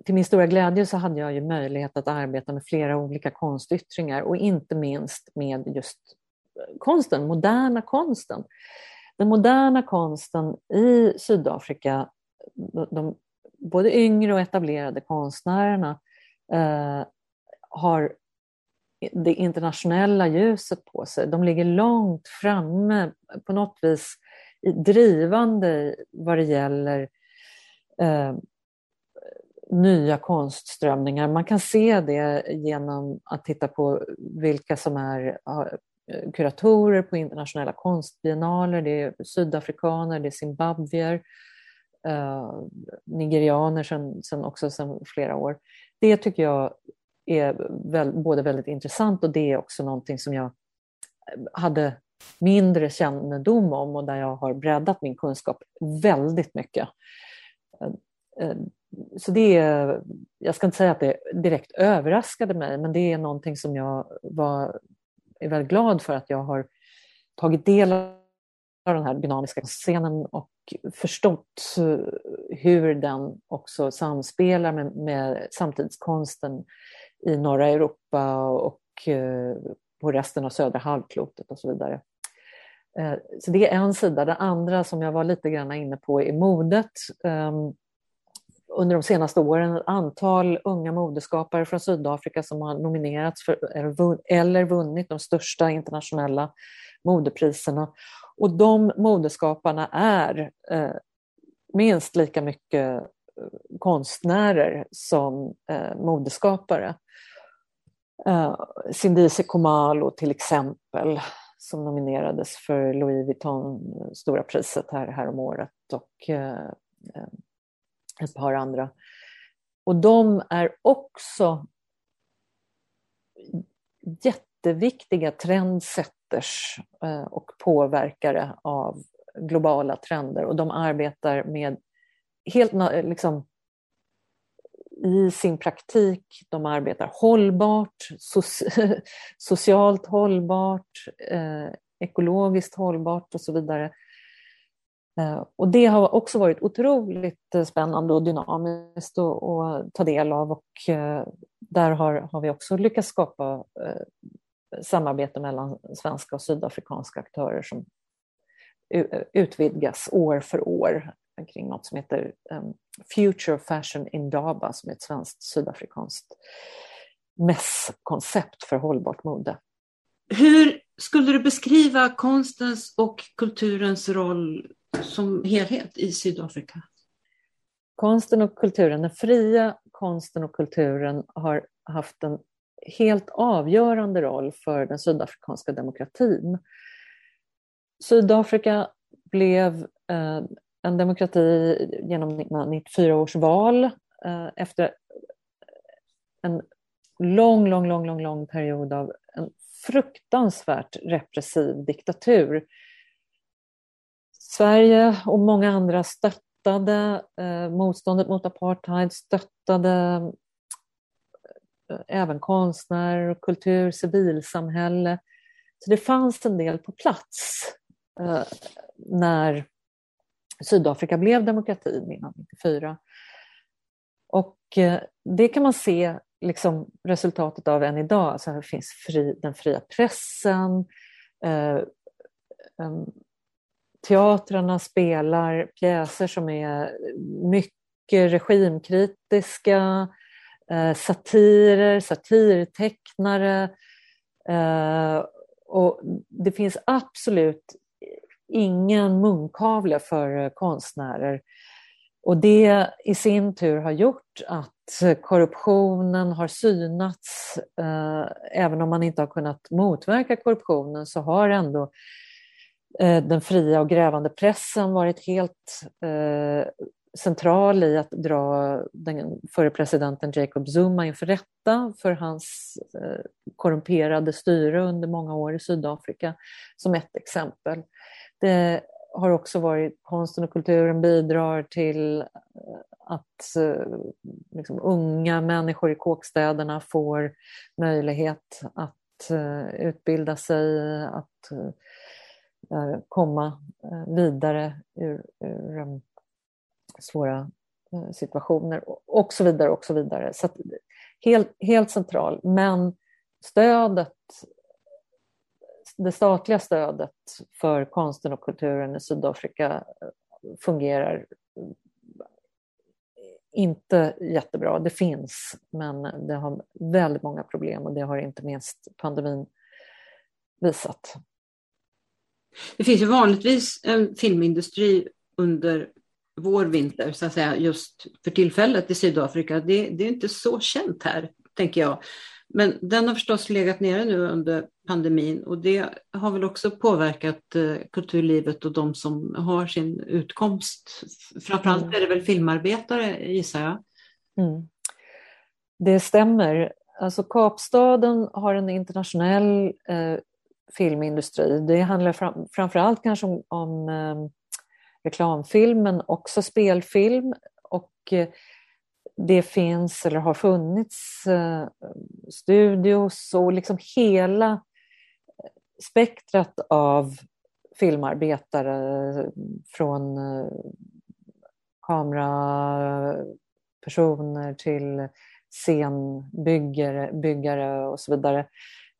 till min stora glädje så hade jag ju möjlighet att arbeta med flera olika konstyttringar och inte minst med just eh, konsten, moderna konsten. Den moderna konsten i Sydafrika, de, både yngre och etablerade konstnärerna eh, har det internationella ljuset på sig. De ligger långt framme, på något vis drivande vad det gäller eh, nya konstströmningar. Man kan se det genom att titta på vilka som är kuratorer på internationella konstbiennaler. Det är sydafrikaner, det är zimbabwier, eh, nigerianer sen, sen också sedan flera år. Det tycker jag är väl, både väldigt intressant och det är också någonting som jag hade mindre kännedom om och där jag har breddat min kunskap väldigt mycket. Eh, eh, så det är, jag ska inte säga att det direkt överraskade mig, men det är någonting som jag var, är väldigt glad för att jag har tagit del av den här dynamiska scenen och förstått hur den också samspelar med, med samtidskonsten i norra Europa och eh, på resten av södra halvklotet och så vidare. Eh, så det är en sida. Det andra som jag var lite grann inne på är modet. Ehm, under de senaste åren ett antal unga modeskapare från Sydafrika som har nominerats för, eller vunnit de största internationella modepriserna. Och de modeskaparna är eh, minst lika mycket eh, konstnärer som eh, modeskapare. Eh, Sindise Komalo till exempel som nominerades för Louis Vuitton, eh, stora priset här, här om året och eh, eh ett par andra. Och de är också jätteviktiga trendsetters eh, och påverkare av globala trender och de arbetar med helt liksom i sin praktik, de arbetar hållbart, socialt hållbart, eh, ekologiskt hållbart och så vidare. Eh, och det har också varit otroligt eh, spännande och dynamiskt att, ta del av och eh, där har, har vi också lyckats skapa samarbete mellan svenska och sydafrikanska aktörer som utvidgas år för år kring något som heter Future Fashion Indaba som är ett svenskt sydafrikanskt mässkoncept för hållbart mode. Hur skulle du beskriva konstens och kulturens roll som helhet i Sydafrika? Konsten och kulturen, den fria konsten och kulturen har haft en helt avgörande roll för den sydafrikanska demokratin. Sydafrika blev eh, en demokrati genom 1994 års val eh, efter en lång, lång, lång, lång, lång period av en fruktansvärt repressiv diktatur Sverige och många andra stöttade eh, motståndet mot apartheid, stöttade eh, även konstnärer, kultur, civilsamhälle. Så det fanns en del på plats eh, när Sydafrika blev demokrati 1994. Och eh, det kan man se liksom resultatet av än idag. Alltså här finns fri, den fria pressen, eh, teatrarna spelar pjäser som är mycket regimkritiska, eh, satirer, satirtecknare. Eh, och det finns absolut ingen munkavle för eh, konstnärer. Och det i sin tur har gjort att korruptionen har synats. Eh, även om man inte har kunnat motverka korruptionen så har ändå Eh, den fria och grävande pressen varit helt eh, central i att dra den förre presidenten Jacob Zuma inför rätta för hans eh, korrumperade styre under många år i Sydafrika, som ett exempel. Det har också varit konsten och kulturen bidrar till att liksom, unga människor i kåkstäderna får möjlighet att utbilda sig, att Eh, komma eh, vidare ur, ur um, svåra eh, situationer och så vidare. och så vidare. Så helt, helt central. Men stödet, det statliga stödet för konsten och kulturen i Sydafrika fungerar inte jättebra. Det finns, men det har väldigt många problem och det har inte minst pandemin visat. Det finns ju vanligtvis en filmindustri under vår vinter, så att säga, just för tillfället i Sydafrika. Det, det är inte så känt här, tänker jag. Men den har förstås legat nere nu under pandemin och det har väl också påverkat eh, kulturlivet och de som har sin utkomst. Framförallt mm. är det väl filmarbetare gissar jag. Mm. Det stämmer. Alltså Kapstaden har en internationell eh, filmindustri. Det handlar fram, framförallt kanske om, om eh, reklamfilm men också spelfilm. Och eh, det finns eller har funnits eh, studios och liksom hela eh, spektrat av filmarbetare eh, från eh, kamerapersoner till scenbyggare byggare och så vidare.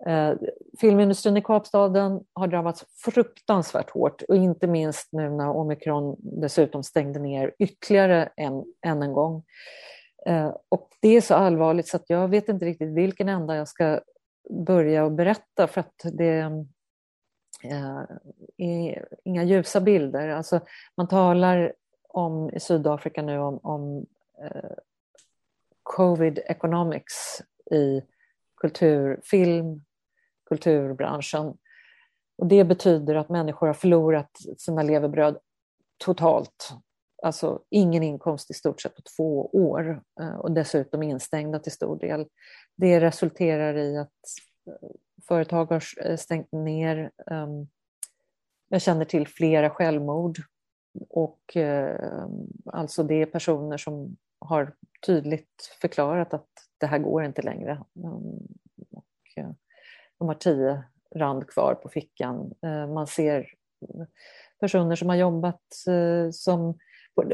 Eh, filmindustrin i Kapstaden har drabbats fruktansvärt hårt och inte minst nu när omikron dessutom stängde ner ytterligare en, än en gång. Eh, och det är så allvarligt så att jag vet inte riktigt vilken ända jag ska börja och berätta för att det eh, är inga ljusa bilder. Alltså, man talar om i Sydafrika nu om, om eh, covid economics i kulturfilm, kulturbranschen. Och det betyder att människor har förlorat sina levebröd totalt. Alltså ingen inkomst i stort sett på två år eh, och dessutom instängda till stor del. Det resulterar i att eh, företag har eh, stängt ner. Ehm, jag känner till flera självmord och alltså det är personer som har tydligt förklarat att det här går inte längre. Ehm, och de har tio rand kvar på fickan. Eh, man ser personer som har jobbat eh, som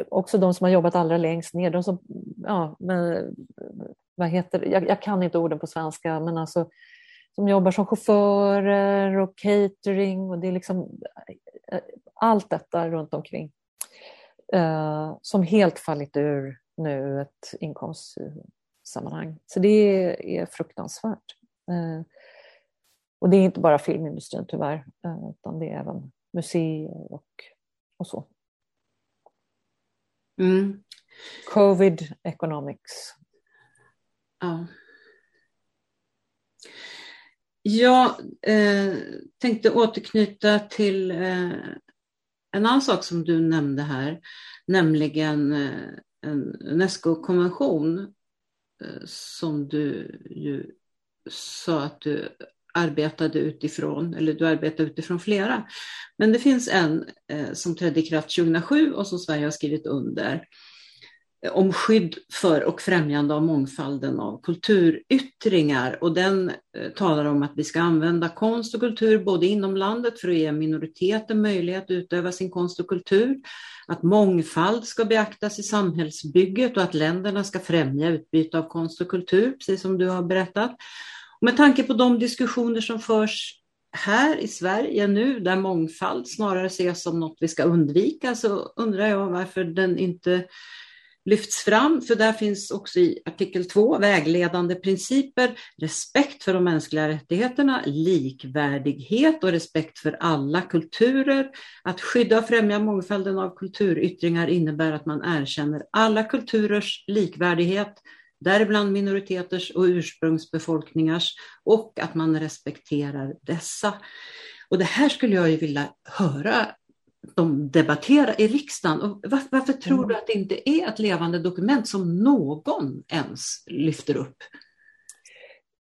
också de som har jobbat allra längst ner, de som, ja, men, vad heter det? Jag, jag, kan inte orden på svenska, men alltså som jobbar som chaufförer och catering och det är liksom eh, allt detta runt omkring eh, som helt fallit ur nu ett inkomstsammanhang. Så det är fruktansvärt. Eh, och det är inte bara filmindustrin tyvärr, eh, utan det är även museer och, och så. Mm. Covid economics. Ja. Jag eh, tänkte återknyta till eh, en annan sak som du nämnde här, nämligen eh, en Unesco-konvention eh, som du ju sa att du arbetade utifrån, eller du arbetar utifrån flera. Men det finns en eh, som trädde i kraft 2007 och som Sverige har skrivit under eh, om skydd för och främjande av mångfalden av kulturyttringar. Och den eh, talar om att vi ska använda konst och kultur både inom landet för att ge minoriteter möjlighet att utöva sin konst och kultur, att mångfald ska beaktas i samhällsbygget och att länderna ska främja utbyte av konst och kultur, precis som du har berättat. Med tanke på de diskussioner som förs här i Sverige nu, där mångfald snarare ses som något vi ska undvika, så undrar jag varför den inte lyfts fram, för där finns också i artikel 2 vägledande principer, respekt för de mänskliga rättigheterna, likvärdighet och respekt för alla kulturer. Att skydda och främja mångfalden av kulturyttringar innebär att man erkänner alla kulturers likvärdighet, däribland minoriteters och ursprungsbefolkningars och att man respekterar dessa. Och det här skulle jag ju vilja höra de debattera i riksdagen. Och varför, varför tror mm. du att det inte är ett levande dokument som någon ens lyfter upp?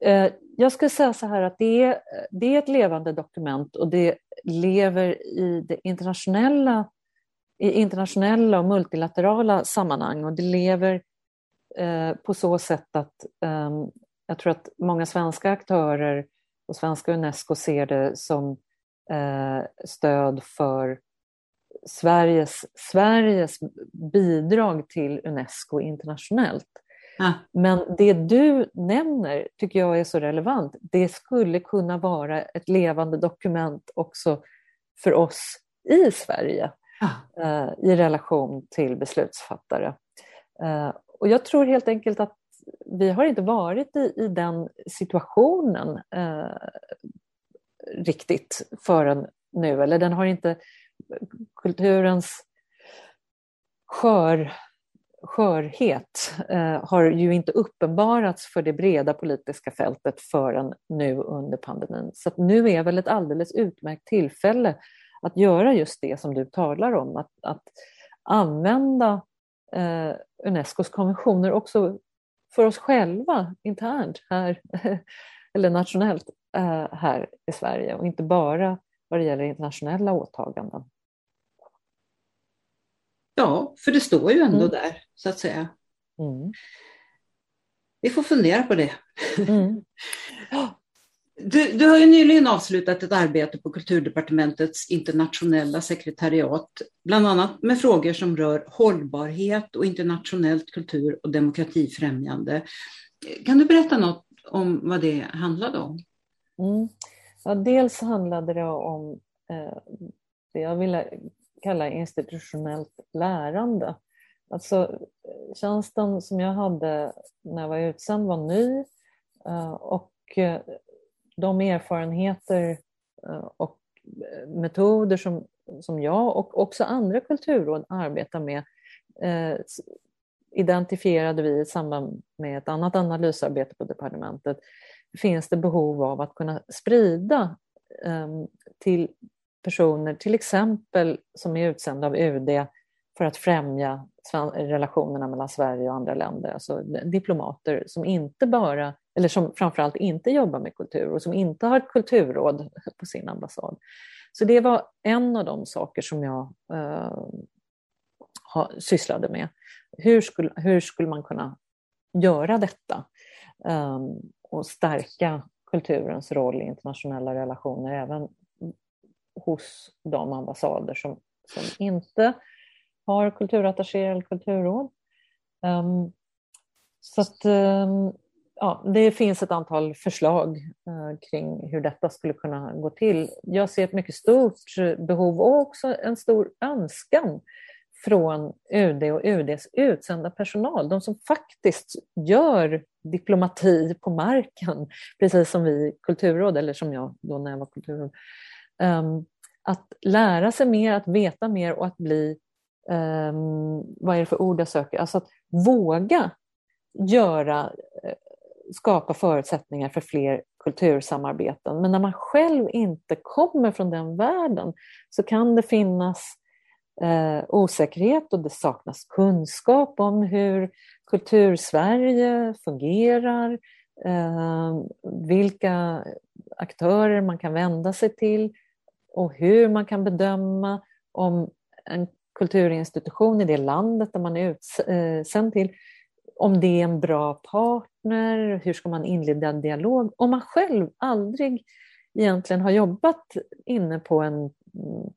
Eh, jag skulle säga så här att det är, det är ett levande dokument och det lever i det internationella, i internationella och multilaterala sammanhang och det lever på så sätt att um, jag tror att många svenska aktörer och svenska Unesco ser det som uh, stöd för Sveriges, Sveriges bidrag till Unesco internationellt. Ah. Men det du nämner tycker jag är så relevant. Det skulle kunna vara ett levande dokument också för oss i Sverige ah. uh, i relation till beslutsfattare. Uh, och jag tror helt enkelt att vi har inte varit i, i den situationen eh, riktigt förrän nu, eller den har inte, kulturens skör, skörhet eh, har ju inte uppenbarats för det breda politiska fältet förrän nu under pandemin. Så nu är väl ett alldeles utmärkt tillfälle att göra just det som du talar om, att, att använda eh, Unescos konventioner också för oss själva internt här, eller nationellt eh, här i Sverige och inte bara vad det gäller internationella åtaganden. Ja, för det står ju ändå mm. där, så att säga. Mm. Vi får fundera på det. Mm. Du, du har ju nyligen avslutat ett arbete på Kulturdepartementets internationella sekretariat, bland annat med frågor som rör hållbarhet och internationellt kultur och demokratifrämjande. Kan du berätta något om vad det handlade om? Mm. Ja, dels handlade det om eh, det jag ville kalla institutionellt lärande. Alltså, tjänsten som jag hade när jag var utsänd var ny eh, och eh, de erfarenheter eh, och eh, metoder som, som jag och också andra kulturråd arbetar med eh, identifierade vi i samband med ett annat analysarbete på departementet finns det behov av att kunna sprida ehm, till personer, till exempel som är utsända av UD för att främja relationerna mellan Sverige och andra länder. Alltså diplomater som inte bara, eller som framförallt inte jobbar med kultur och som inte har ett kulturråd på sin ambassad. Så det var en av de saker som jag eh, sysslade med. Hur skulle, hur skulle man kunna göra detta eh, och stärka kulturens roll i internationella relationer även hos de ambassader som, som inte har kulturattaché eller kulturråd. Um, så att, um, ja, det finns ett antal förslag eh, kring hur detta skulle kunna gå till. Jag ser ett mycket stort behov och också en stor önskan från UD och UDs utsända personal, de som faktiskt gör diplomati på marken, precis som vi kulturråd, eller som jag då när jag var kulturråd. Um, ehm, att lära sig mer, att veta mer och att bli um, vad är det för ord jag söker? Alltså att våga göra, eh, skapa förutsättningar för fler kultursamarbeten. Men när man själv inte kommer från den världen så kan det finnas eh, osäkerhet och det saknas kunskap om hur kultursverige fungerar, eh, vilka aktörer man kan vända sig till och hur man kan bedöma om en kulturinstitution i det landet där man är utsänd eh, till, om det är en bra partner, hur ska man inleda en dialog? Om man själv aldrig egentligen har jobbat inne på en, mm,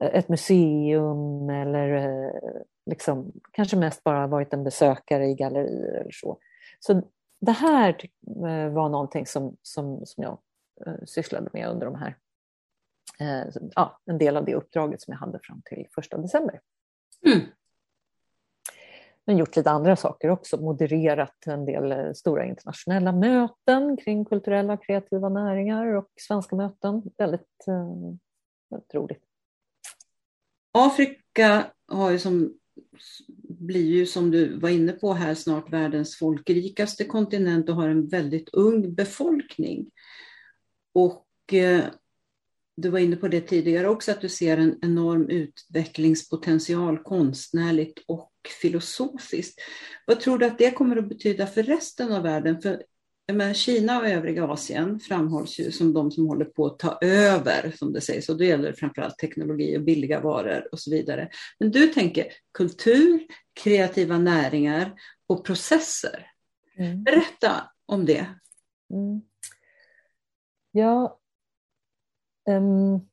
ett museum eller eh, liksom, kanske mest bara varit en besökare i gallerier eller så. Så det här eh, var någonting som, som, som jag eh, sysslade med under de här ja, en del av det uppdraget som jag hade fram till första december. Mm. Men gjort lite andra saker också, modererat en del eh, stora internationella möten kring kulturella och kreativa näringar och svenska möten. Väldigt, eh, väldigt roligt. Afrika har ju som, blir ju som du var inne på här snart världens folkrikaste kontinent och har en väldigt ung befolkning. Och eh, du var inne på det tidigare också, att du ser en enorm utvecklingspotential konstnärligt och filosofiskt. Vad tror du att det kommer att betyda för resten av världen? För men Kina och övriga Asien framhålls ju som de som håller på att ta över, som det sägs, och då gäller det framförallt teknologi och billiga varor och så vidare. Men du tänker kultur, kreativa näringar och processer. Mm. Berätta om det. Mm. Ja, Um,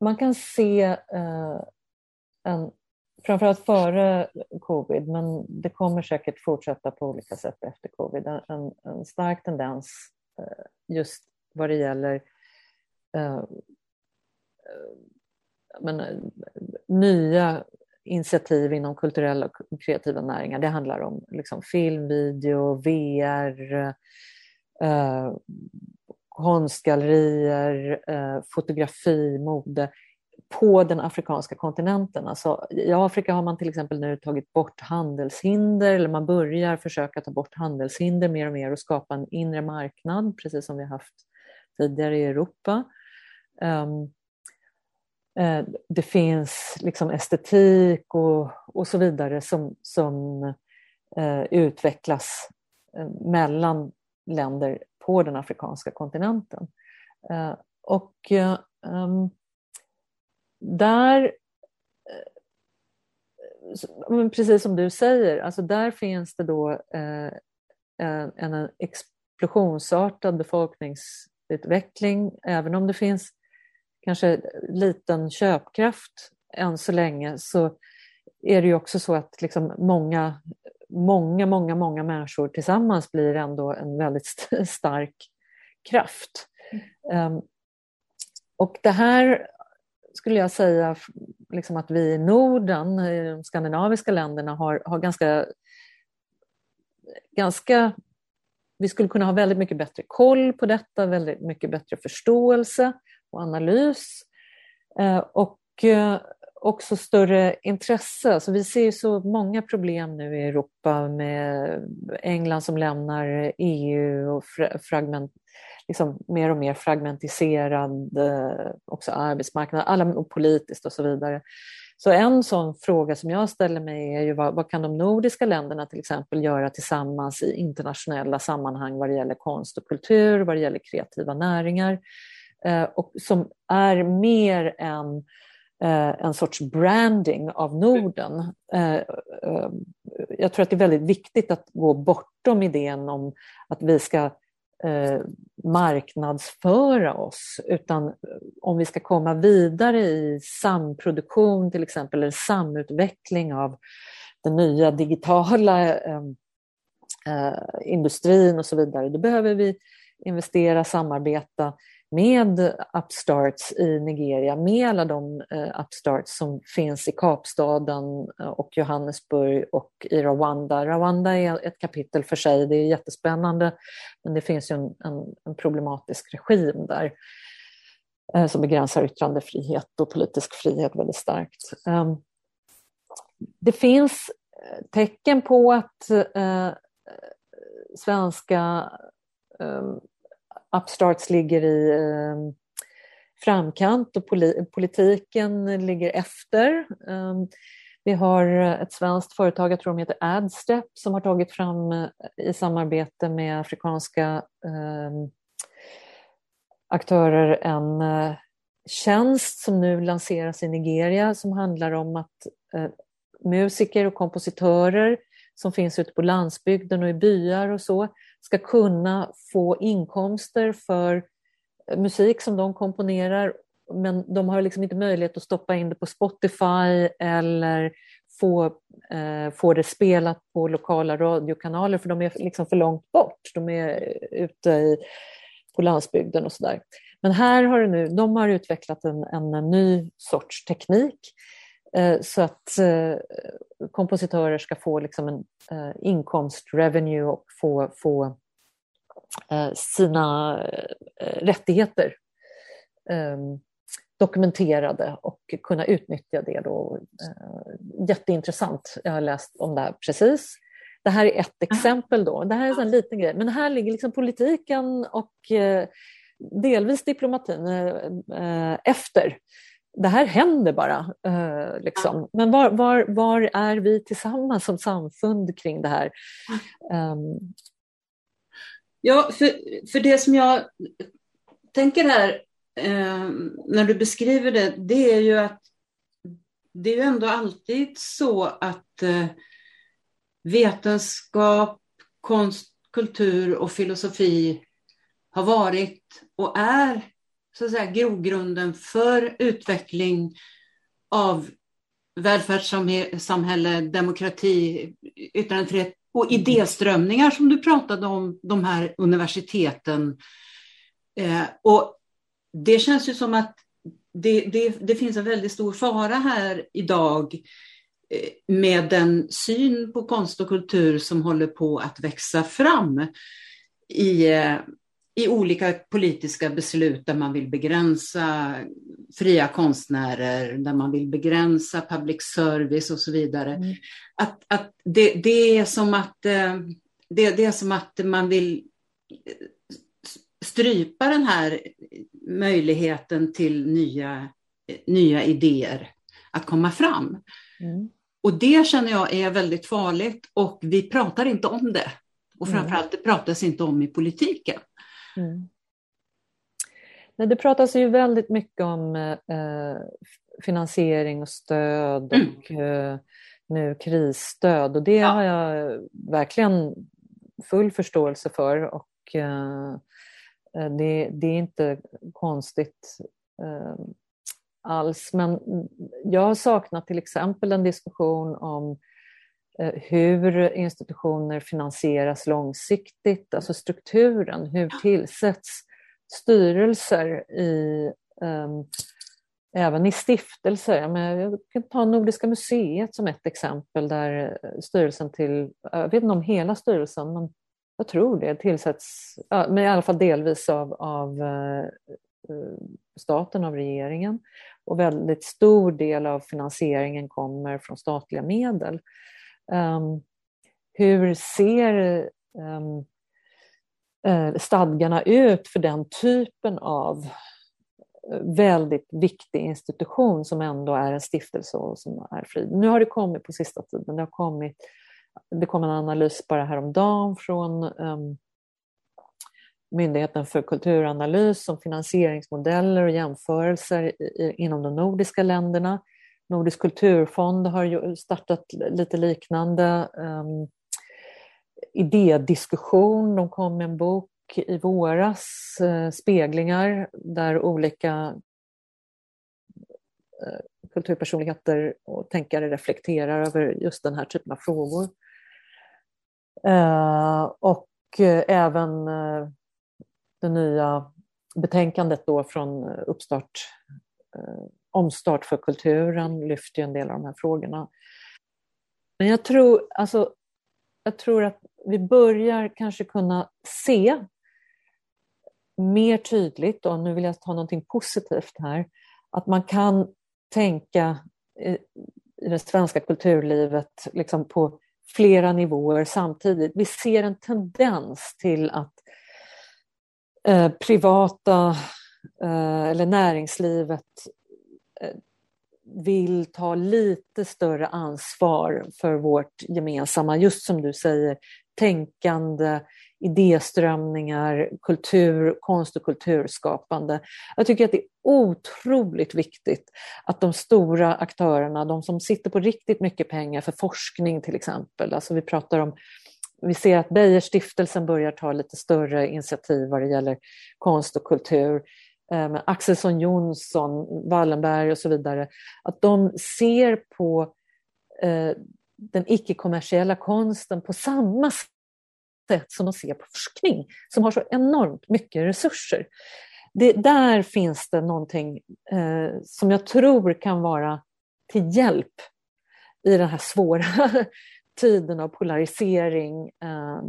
man kan se eh, en, framförallt före covid, men det kommer säkert fortsätta på olika sätt efter covid, en, en stark tendens eh, just vad det gäller eh, eh men, eh, nya initiativ inom kulturella och kreativa näringar. Det handlar om liksom, film, video, VR, eh, eh konstgallerier, eh, fotografi, mode på den afrikanska kontinenten. Alltså, I Afrika har man till exempel nu tagit bort handelshinder, eller man börjar försöka ta bort handelshinder mer och mer och skapa en inre marknad, precis som vi har haft tidigare i Europa. Um, det finns liksom estetik och, och så vidare som, som uh, utvecklas uh, mellan länder på den afrikanska kontinenten. Eh, och ehm, där, eh, precis som du säger, alltså där finns det då eh, en, en explosionsartad befolkningsutveckling, även om det finns kanske liten köpkraft än så länge, så är det ju också så att liksom många, många, många, många människor tillsammans blir ändå en väldigt stark kraft. Mm. Um, och det här skulle jag säga liksom att vi i Norden, i de skandinaviska länderna, har, har ganska, ganska... Vi skulle kunna ha väldigt mycket bättre koll på detta, väldigt mycket bättre förståelse och analys. Uh, och uh, också större intresse. Alltså vi ser så många problem nu i Europa med England som lämnar EU och fragment, liksom mer och mer fragmentiserad eh, också arbetsmarknad, alla, och politiskt och så vidare. Så en sån fråga som jag ställer mig är ju vad, vad, kan de nordiska länderna till exempel göra tillsammans i internationella sammanhang vad det gäller konst och kultur, vad det gäller kreativa näringar, eh, och som är mer än eh, Eh, en sorts branding av Norden. Eh, eh, jag tror att det är väldigt viktigt att gå bortom idén om att vi ska marknadsföra oss, utan om vi ska komma vidare i samproduktion till exempel, eller samutveckling av den nya digitala industrin och så vidare, då behöver vi investera, samarbeta med upstarts i Nigeria, med alla de eh, upstarts som finns i Kapstaden eh, och Johannesburg och i Rwanda. Rwanda är ett kapitel för sig, det är jättespännande, men det finns ju en, en, en problematisk regim där eh, som begränsar yttrandefrihet och politisk frihet väldigt starkt. Ehm, det finns tecken på att svenska ehm, upstarts ligger i eh, framkant och politiken ligger efter. Ehm, vi har ett svenskt företag, jag tror de heter Adstep, som har tagit fram eh, i samarbete med afrikanska eh, aktörer en eh, tjänst som nu lanseras i Nigeria som handlar om att eh, musiker och kompositörer som finns ute på landsbygden och i byar och så ska kunna få inkomster för eh, musik som de komponerar men de har liksom inte möjlighet att stoppa in det på Spotify eller få, eh, få det spelat på lokala radiokanaler för de är liksom för långt bort. De är eh, ute i, på landsbygden och sådär. Men här har det nu, de har utvecklat en, en ny sorts teknik Eh, så att eh, kompositörer ska få liksom en eh, inkomst, revenue och få, få sina rättigheter ehm, dokumenterade och kunna utnyttja det. Då. Jätteintressant, jag har läst om det här precis. Det här är ett exempel då, det här är en liten grej, men här ligger liksom politiken och delvis diplomatin efter det här händer bara. Eh, liksom. Men var, var, var är vi tillsammans som samfund kring det här? Um... Ja, för, för det som jag tänker här eh, när du beskriver det, det är ju att det är ju ändå alltid så att eh, vetenskap, konst, kultur och filosofi har varit och är så att säga, grogrunden för utveckling av välfärdssamhälle, demokrati, yttrandefrihet och idéströmningar som du pratade om, de här universiteten. Eh, och det känns ju som att det, det, det, finns en väldigt stor fara här idag eh, med den syn på konst och kultur som håller på att växa fram i eh, i olika politiska beslut där man vill begränsa fria konstnärer, där man vill begränsa public service och så vidare. Mm. Att, att det, det, är som att, eh, det, det är som att man vill strypa den här möjligheten till nya, nya idéer att komma fram. Mm. Och det känner jag är väldigt farligt och vi pratar inte om det. Och mm. framförallt det pratas inte om i politiken. Mm. Men det pratas ju väldigt mycket om eh, finansiering och stöd mm. och eh, nu krisstöd och det ja. har jag verkligen full förståelse för och det, det är inte konstigt alls. Men jag har saknat till exempel en diskussion om hur institutioner finansieras långsiktigt, alltså strukturen, hur tillsätts styrelser i um, även i stiftelser. Jag kan ta Nordiska museet som ett exempel där styrelsen till, jag vet inte om hela styrelsen, men jag tror det tillsätts, men i alla fall delvis av, av eh, staten, av regeringen. Och väldigt stor del av finansieringen kommer från statliga medel. Um, hur ser um, stadgarna ut för den typen av eh, väldigt viktig institution som ändå är en stiftelse och som är fri. Nu har det kommit på sista tiden, det har kommit, det kom en analys bara häromdagen från um, Myndigheten för kulturanalys om finansieringsmodeller och jämförelser i, inom de nordiska länderna. Nordisk kulturfond har startat lite liknande um, idédiskussion. De kom med en bok i våras, eh, speglingar, där olika eh, kulturpersonligheter och tänkare reflekterar över just den här typen av frågor. Eh, och eh, även det nya betänkandet då från Uppstart, Omstart för kulturen lyfter en del av de här frågorna. Men jag tror, alltså, jag tror att vi börjar kanske kunna se mer tydligt, och nu vill jag ta någonting positivt här, att man kan tänka eh, i det svenska kulturlivet liksom på flera nivåer samtidigt. Vi ser en tendens till att eh, privata eh, eller näringslivet Eh, vill ta lite större ansvar för vårt gemensamma, just som du säger, tänkande, idéströmningar, kultur, konst och kulturskapande. Jag tycker att det är otroligt viktigt att de stora aktörerna, de som sitter på riktigt mycket pengar för forskning till exempel, alltså vi pratar om vi ser att Beijerstiftelsen börjar ta lite större initiativ vad det gäller konst och kultur. Eh, med Axelsson Jonsson, Wallenberg och så vidare, att de ser på eh, den icke-kommersiella konsten på samma sätt som de ser på forskning, som har så enormt mycket resurser. Det, där finns det någonting eh, som jag tror kan vara till hjälp i den här svåra tiden av polarisering, eh,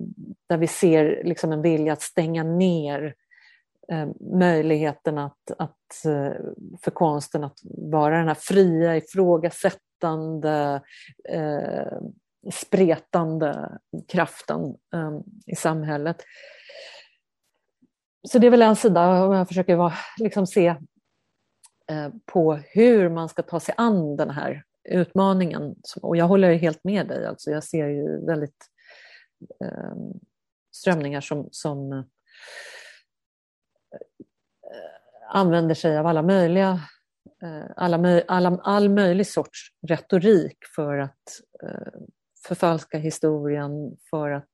där vi ser liksom en vilja att stänga ner eh, Eh, möjligheten att, att, eh, för konsten att vara den här fria, ifrågasättande, eh, spretande kraften eh, i samhället. Så det är väl en sida, om jag försöker vara, liksom se eh, på hur man ska ta sig an den här utmaningen. Och jag håller helt med dig, alltså jag ser ju väldigt eh, strömningar som, som eh, Eh, använder sig av alla möjliga eh, alla, alla, all möjlig sorts retorik för att eh, förfalska historien för att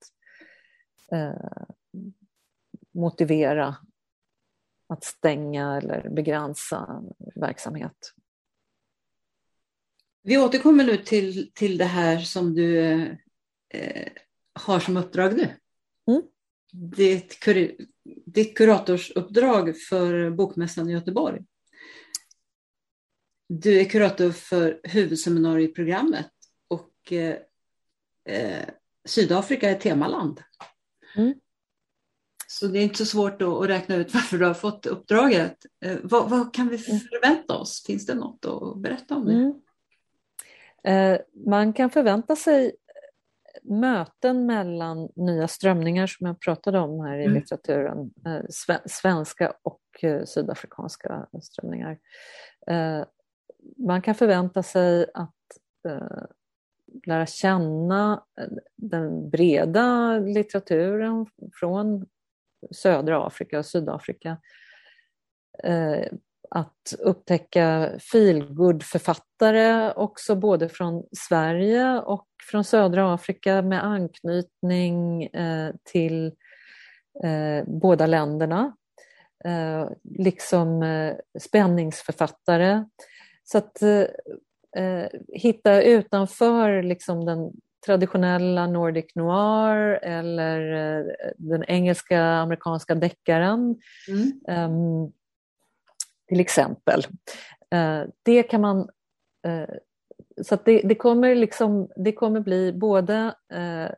motivera att stänga eller begränsa verksamhet. Vi återkommer nu till, till det här som du eh, har som uppdrag nu. Ditt, kur, ditt kuratorsuppdrag för Bokmässan i Göteborg. Du är kurator för huvudseminarieprogrammet och eh, eh, Sydafrika är temaland. Mm. Så det är inte så svårt att räkna ut varför du har fått uppdraget. Eh, vad, vad, kan vi mm. förvänta oss? Finns det något att berätta om det? Mm. Eh, man kan förvänta sig möten mellan nya strömningar som jag pratade om här i mm. litteraturen, eh, svenska och eh, sydafrikanska strömningar. Eh, man kan förvänta sig att lära känna den breda litteraturen från södra Afrika och Sydafrika. Att upptäcka feelgood-författare också både från Sverige och från södra Afrika med anknytning eh, till eh, båda länderna. Eh, liksom spänningsförfattare. Så att hitta utanför liksom den traditionella Nordic noir eller den engelska amerikanska deckaren. Mm. Till exempel. Uh, det kan man... Uh, så det, det, kommer liksom, det kommer bli både uh,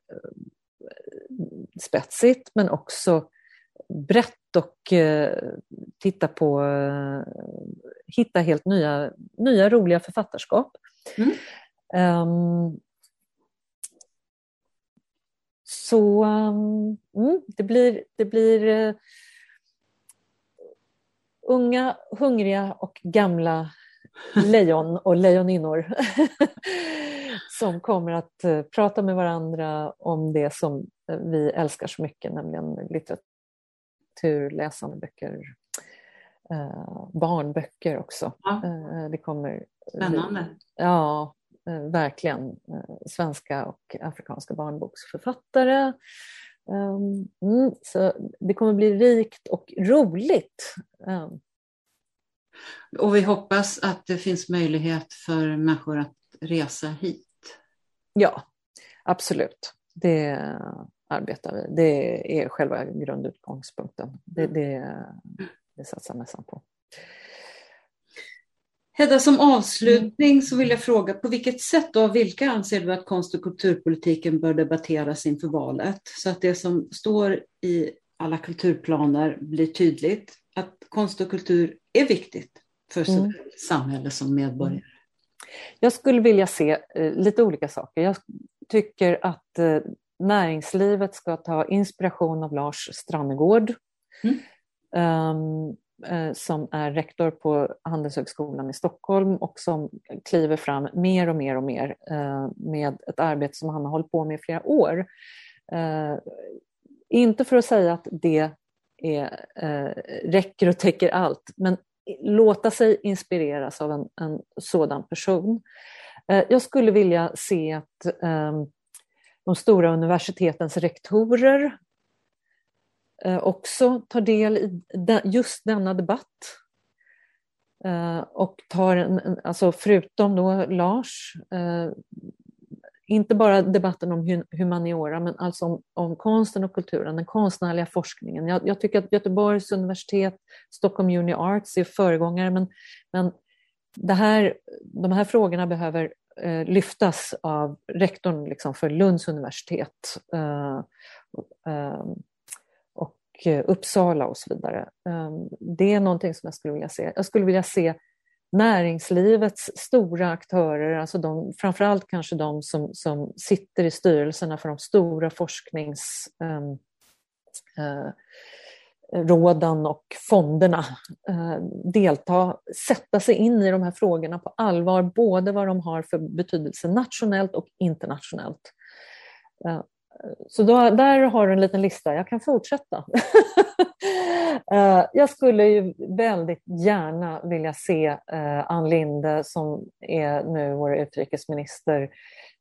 spetsigt men också brett och titta på, hitta helt nya, nya roliga författarskap. Mm. Um, så um, det blir, det blir unga, hungriga och gamla lejon och lejoninnor som kommer att uh, prata med varandra om det som uh, vi älskar så mycket, nämligen litteratur, läsande böcker, barnböcker också. Ja. det kommer, Spännande. Ja, Eh, verkligen eh, svenska och afrikanska barnboksförfattare. Ehm, mm, så det kommer bli rikt och roligt. Ehm. Och vi hoppas att det finns möjlighet för människor att resa hit. Ja, absolut. Det arbetar vi. Det är själva grundutgångspunkten. Det, det, det satsar nästan på. Hedda, som avslutning så vill jag fråga, på vilket sätt och av vilka anser du att konst och kulturpolitiken bör debatteras inför valet? Så att det som står i alla kulturplaner blir tydligt, att konst och kultur är viktigt för såväl mm. samhälle som medborgare. Jag skulle vilja se eh, lite olika saker. Jag tycker att eh, näringslivet ska ta inspiration av Lars Strannegård. Mm. Um, Eh, som är rektor på Handelshögskolan i Stockholm och som kliver fram mer och mer och mer eh, med ett arbete som han har hållit på med i flera år. Eh, inte för att säga att det är, räcker och täcker allt, men låta sig inspireras av en, en sådan person. Jag skulle vilja se att ehm, de stora universitetens rektorer Eh, också tar del i just denna debatt. Eh, och tar, en, alltså förutom då Lars, eh, inte bara debatten om humaniora, men alltså om, om konsten och kulturen, den konstnärliga forskningen. Jag, jag, tycker att Göteborgs universitet, Stockholm Uni Arts är föregångare, men, men det här, de här frågorna behöver eh, lyftas av rektorn liksom, för Lunds universitet. Eh, Eh, Eh, Uppsala och så vidare. Ehm, det är någonting som jag skulle vilja se. Jag skulle vilja se näringslivets stora aktörer, alltså de, framförallt kanske de som, som sitter i styrelserna för de stora forskningsråden ehm, eh, och fonderna eh, delta, sätta sig in i de här frågorna på allvar, både vad de har för betydelse nationellt och internationellt. Eh, så då, där har du en liten lista, jag kan fortsätta. Eh, jag skulle ju väldigt gärna vilja se eh, Ann Linde som är nu vår utrikesminister.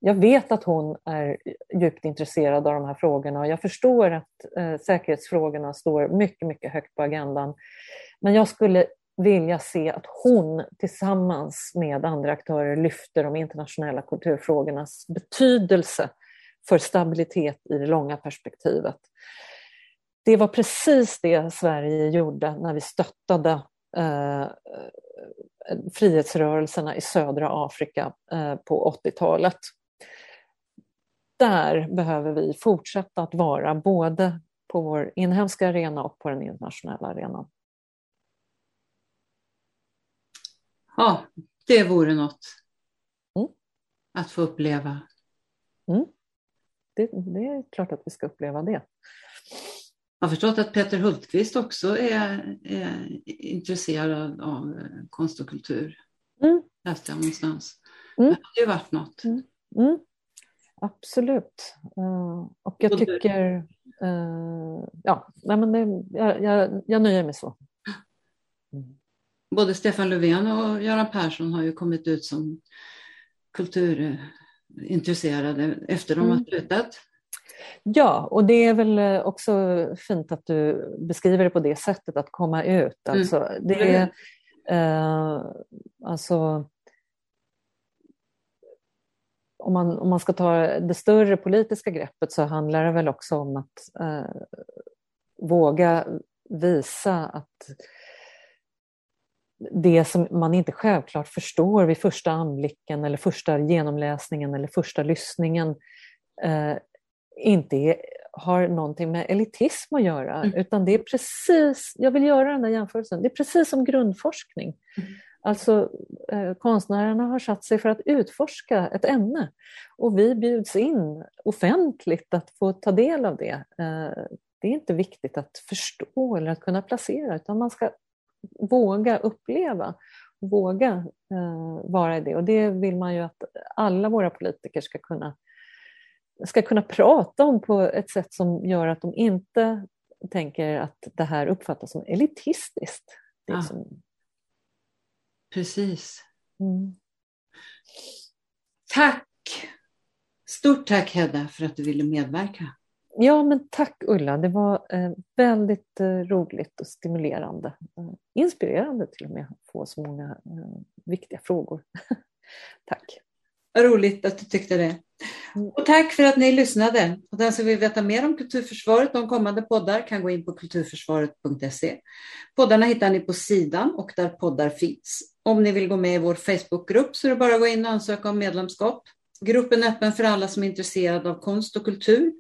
Jag vet att hon är djupt intresserad av de här frågorna och jag förstår att eh, säkerhetsfrågorna står mycket, mycket högt på agendan. Men jag skulle vilja se att hon tillsammans med andra aktörer lyfter de internationella kulturfrågornas betydelse för stabilitet i det långa perspektivet. Det var precis det Sverige gjorde när vi stöttade eh, frihetsrörelserna i södra Afrika eh, på 80-talet. Där behöver vi fortsätta att vara både på vår inhemska arena och på den internationella arenan. Ja, det vore något mm. att få uppleva. Mm det, det är klart att vi ska uppleva det. Jag har förstått att Peter Hultqvist också är, är intresserad av eh, konst och kultur. Mm. Läste jag någonstans. Mm. Det har ju varit något. Mm. Mm. Absolut. Uh, och jag tycker... Uh, ja, nej men det, jag, jag, jag nöjer mig så. Mm. både Stefan Löfven och Göran Persson har ju kommit ut som kulturintresserade efter de har mm. slutat. Ja, och det är väl också fint att du beskriver det på det sättet, att komma ut. Mm. Alltså, det är, eh, alltså, om man, om man ska ta det större politiska greppet så handlar det väl också om att eh, våga visa att det som man inte självklart förstår vid första anblicken eller första genomläsningen eller första lyssningen eh, inte är, har någonting med elitism att göra, mm. utan det är precis, jag vill göra den där jämförelsen, det är precis som grundforskning. Mm. Alltså eh, konstnärerna har satt sig för att utforska ett ämne och vi bjuds in offentligt att få ta del av det. Eh, det är inte viktigt att förstå eller att kunna placera utan man ska våga uppleva, våga eh, vara i det och det vill man ju att alla våra politiker ska kunna ska kunna prata om på ett sätt som gör att de inte tänker att det här uppfattas som elitistiskt. Ja. som... Precis. Mm. Tack! Stort tack Hedda för att du ville medverka. Ja, men tack Ulla. Det var eh, väldigt eh, roligt och stimulerande. Eh, inspirerande till och med att få så många viktiga frågor. tack! roligt att du tyckte det. Mm. Och tack för att ni lyssnade. Och den som vill veta mer om Kulturförsvaret och om kommande poddar kan gå in på kulturförsvaret.se. Poddarna hittar ni på sidan och där poddar finns. Om ni vill gå med i vår Facebookgrupp så är det bara att gå in och ansöka om medlemskap. Gruppen är öppen för alla som är intresserade av konst och kultur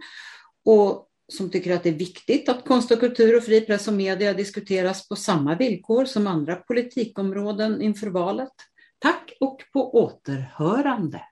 och som tycker att det är viktigt att konst och kultur och fri press och media diskuteras på samma villkor som andra politikområden inför valet. Tack och på återhörande.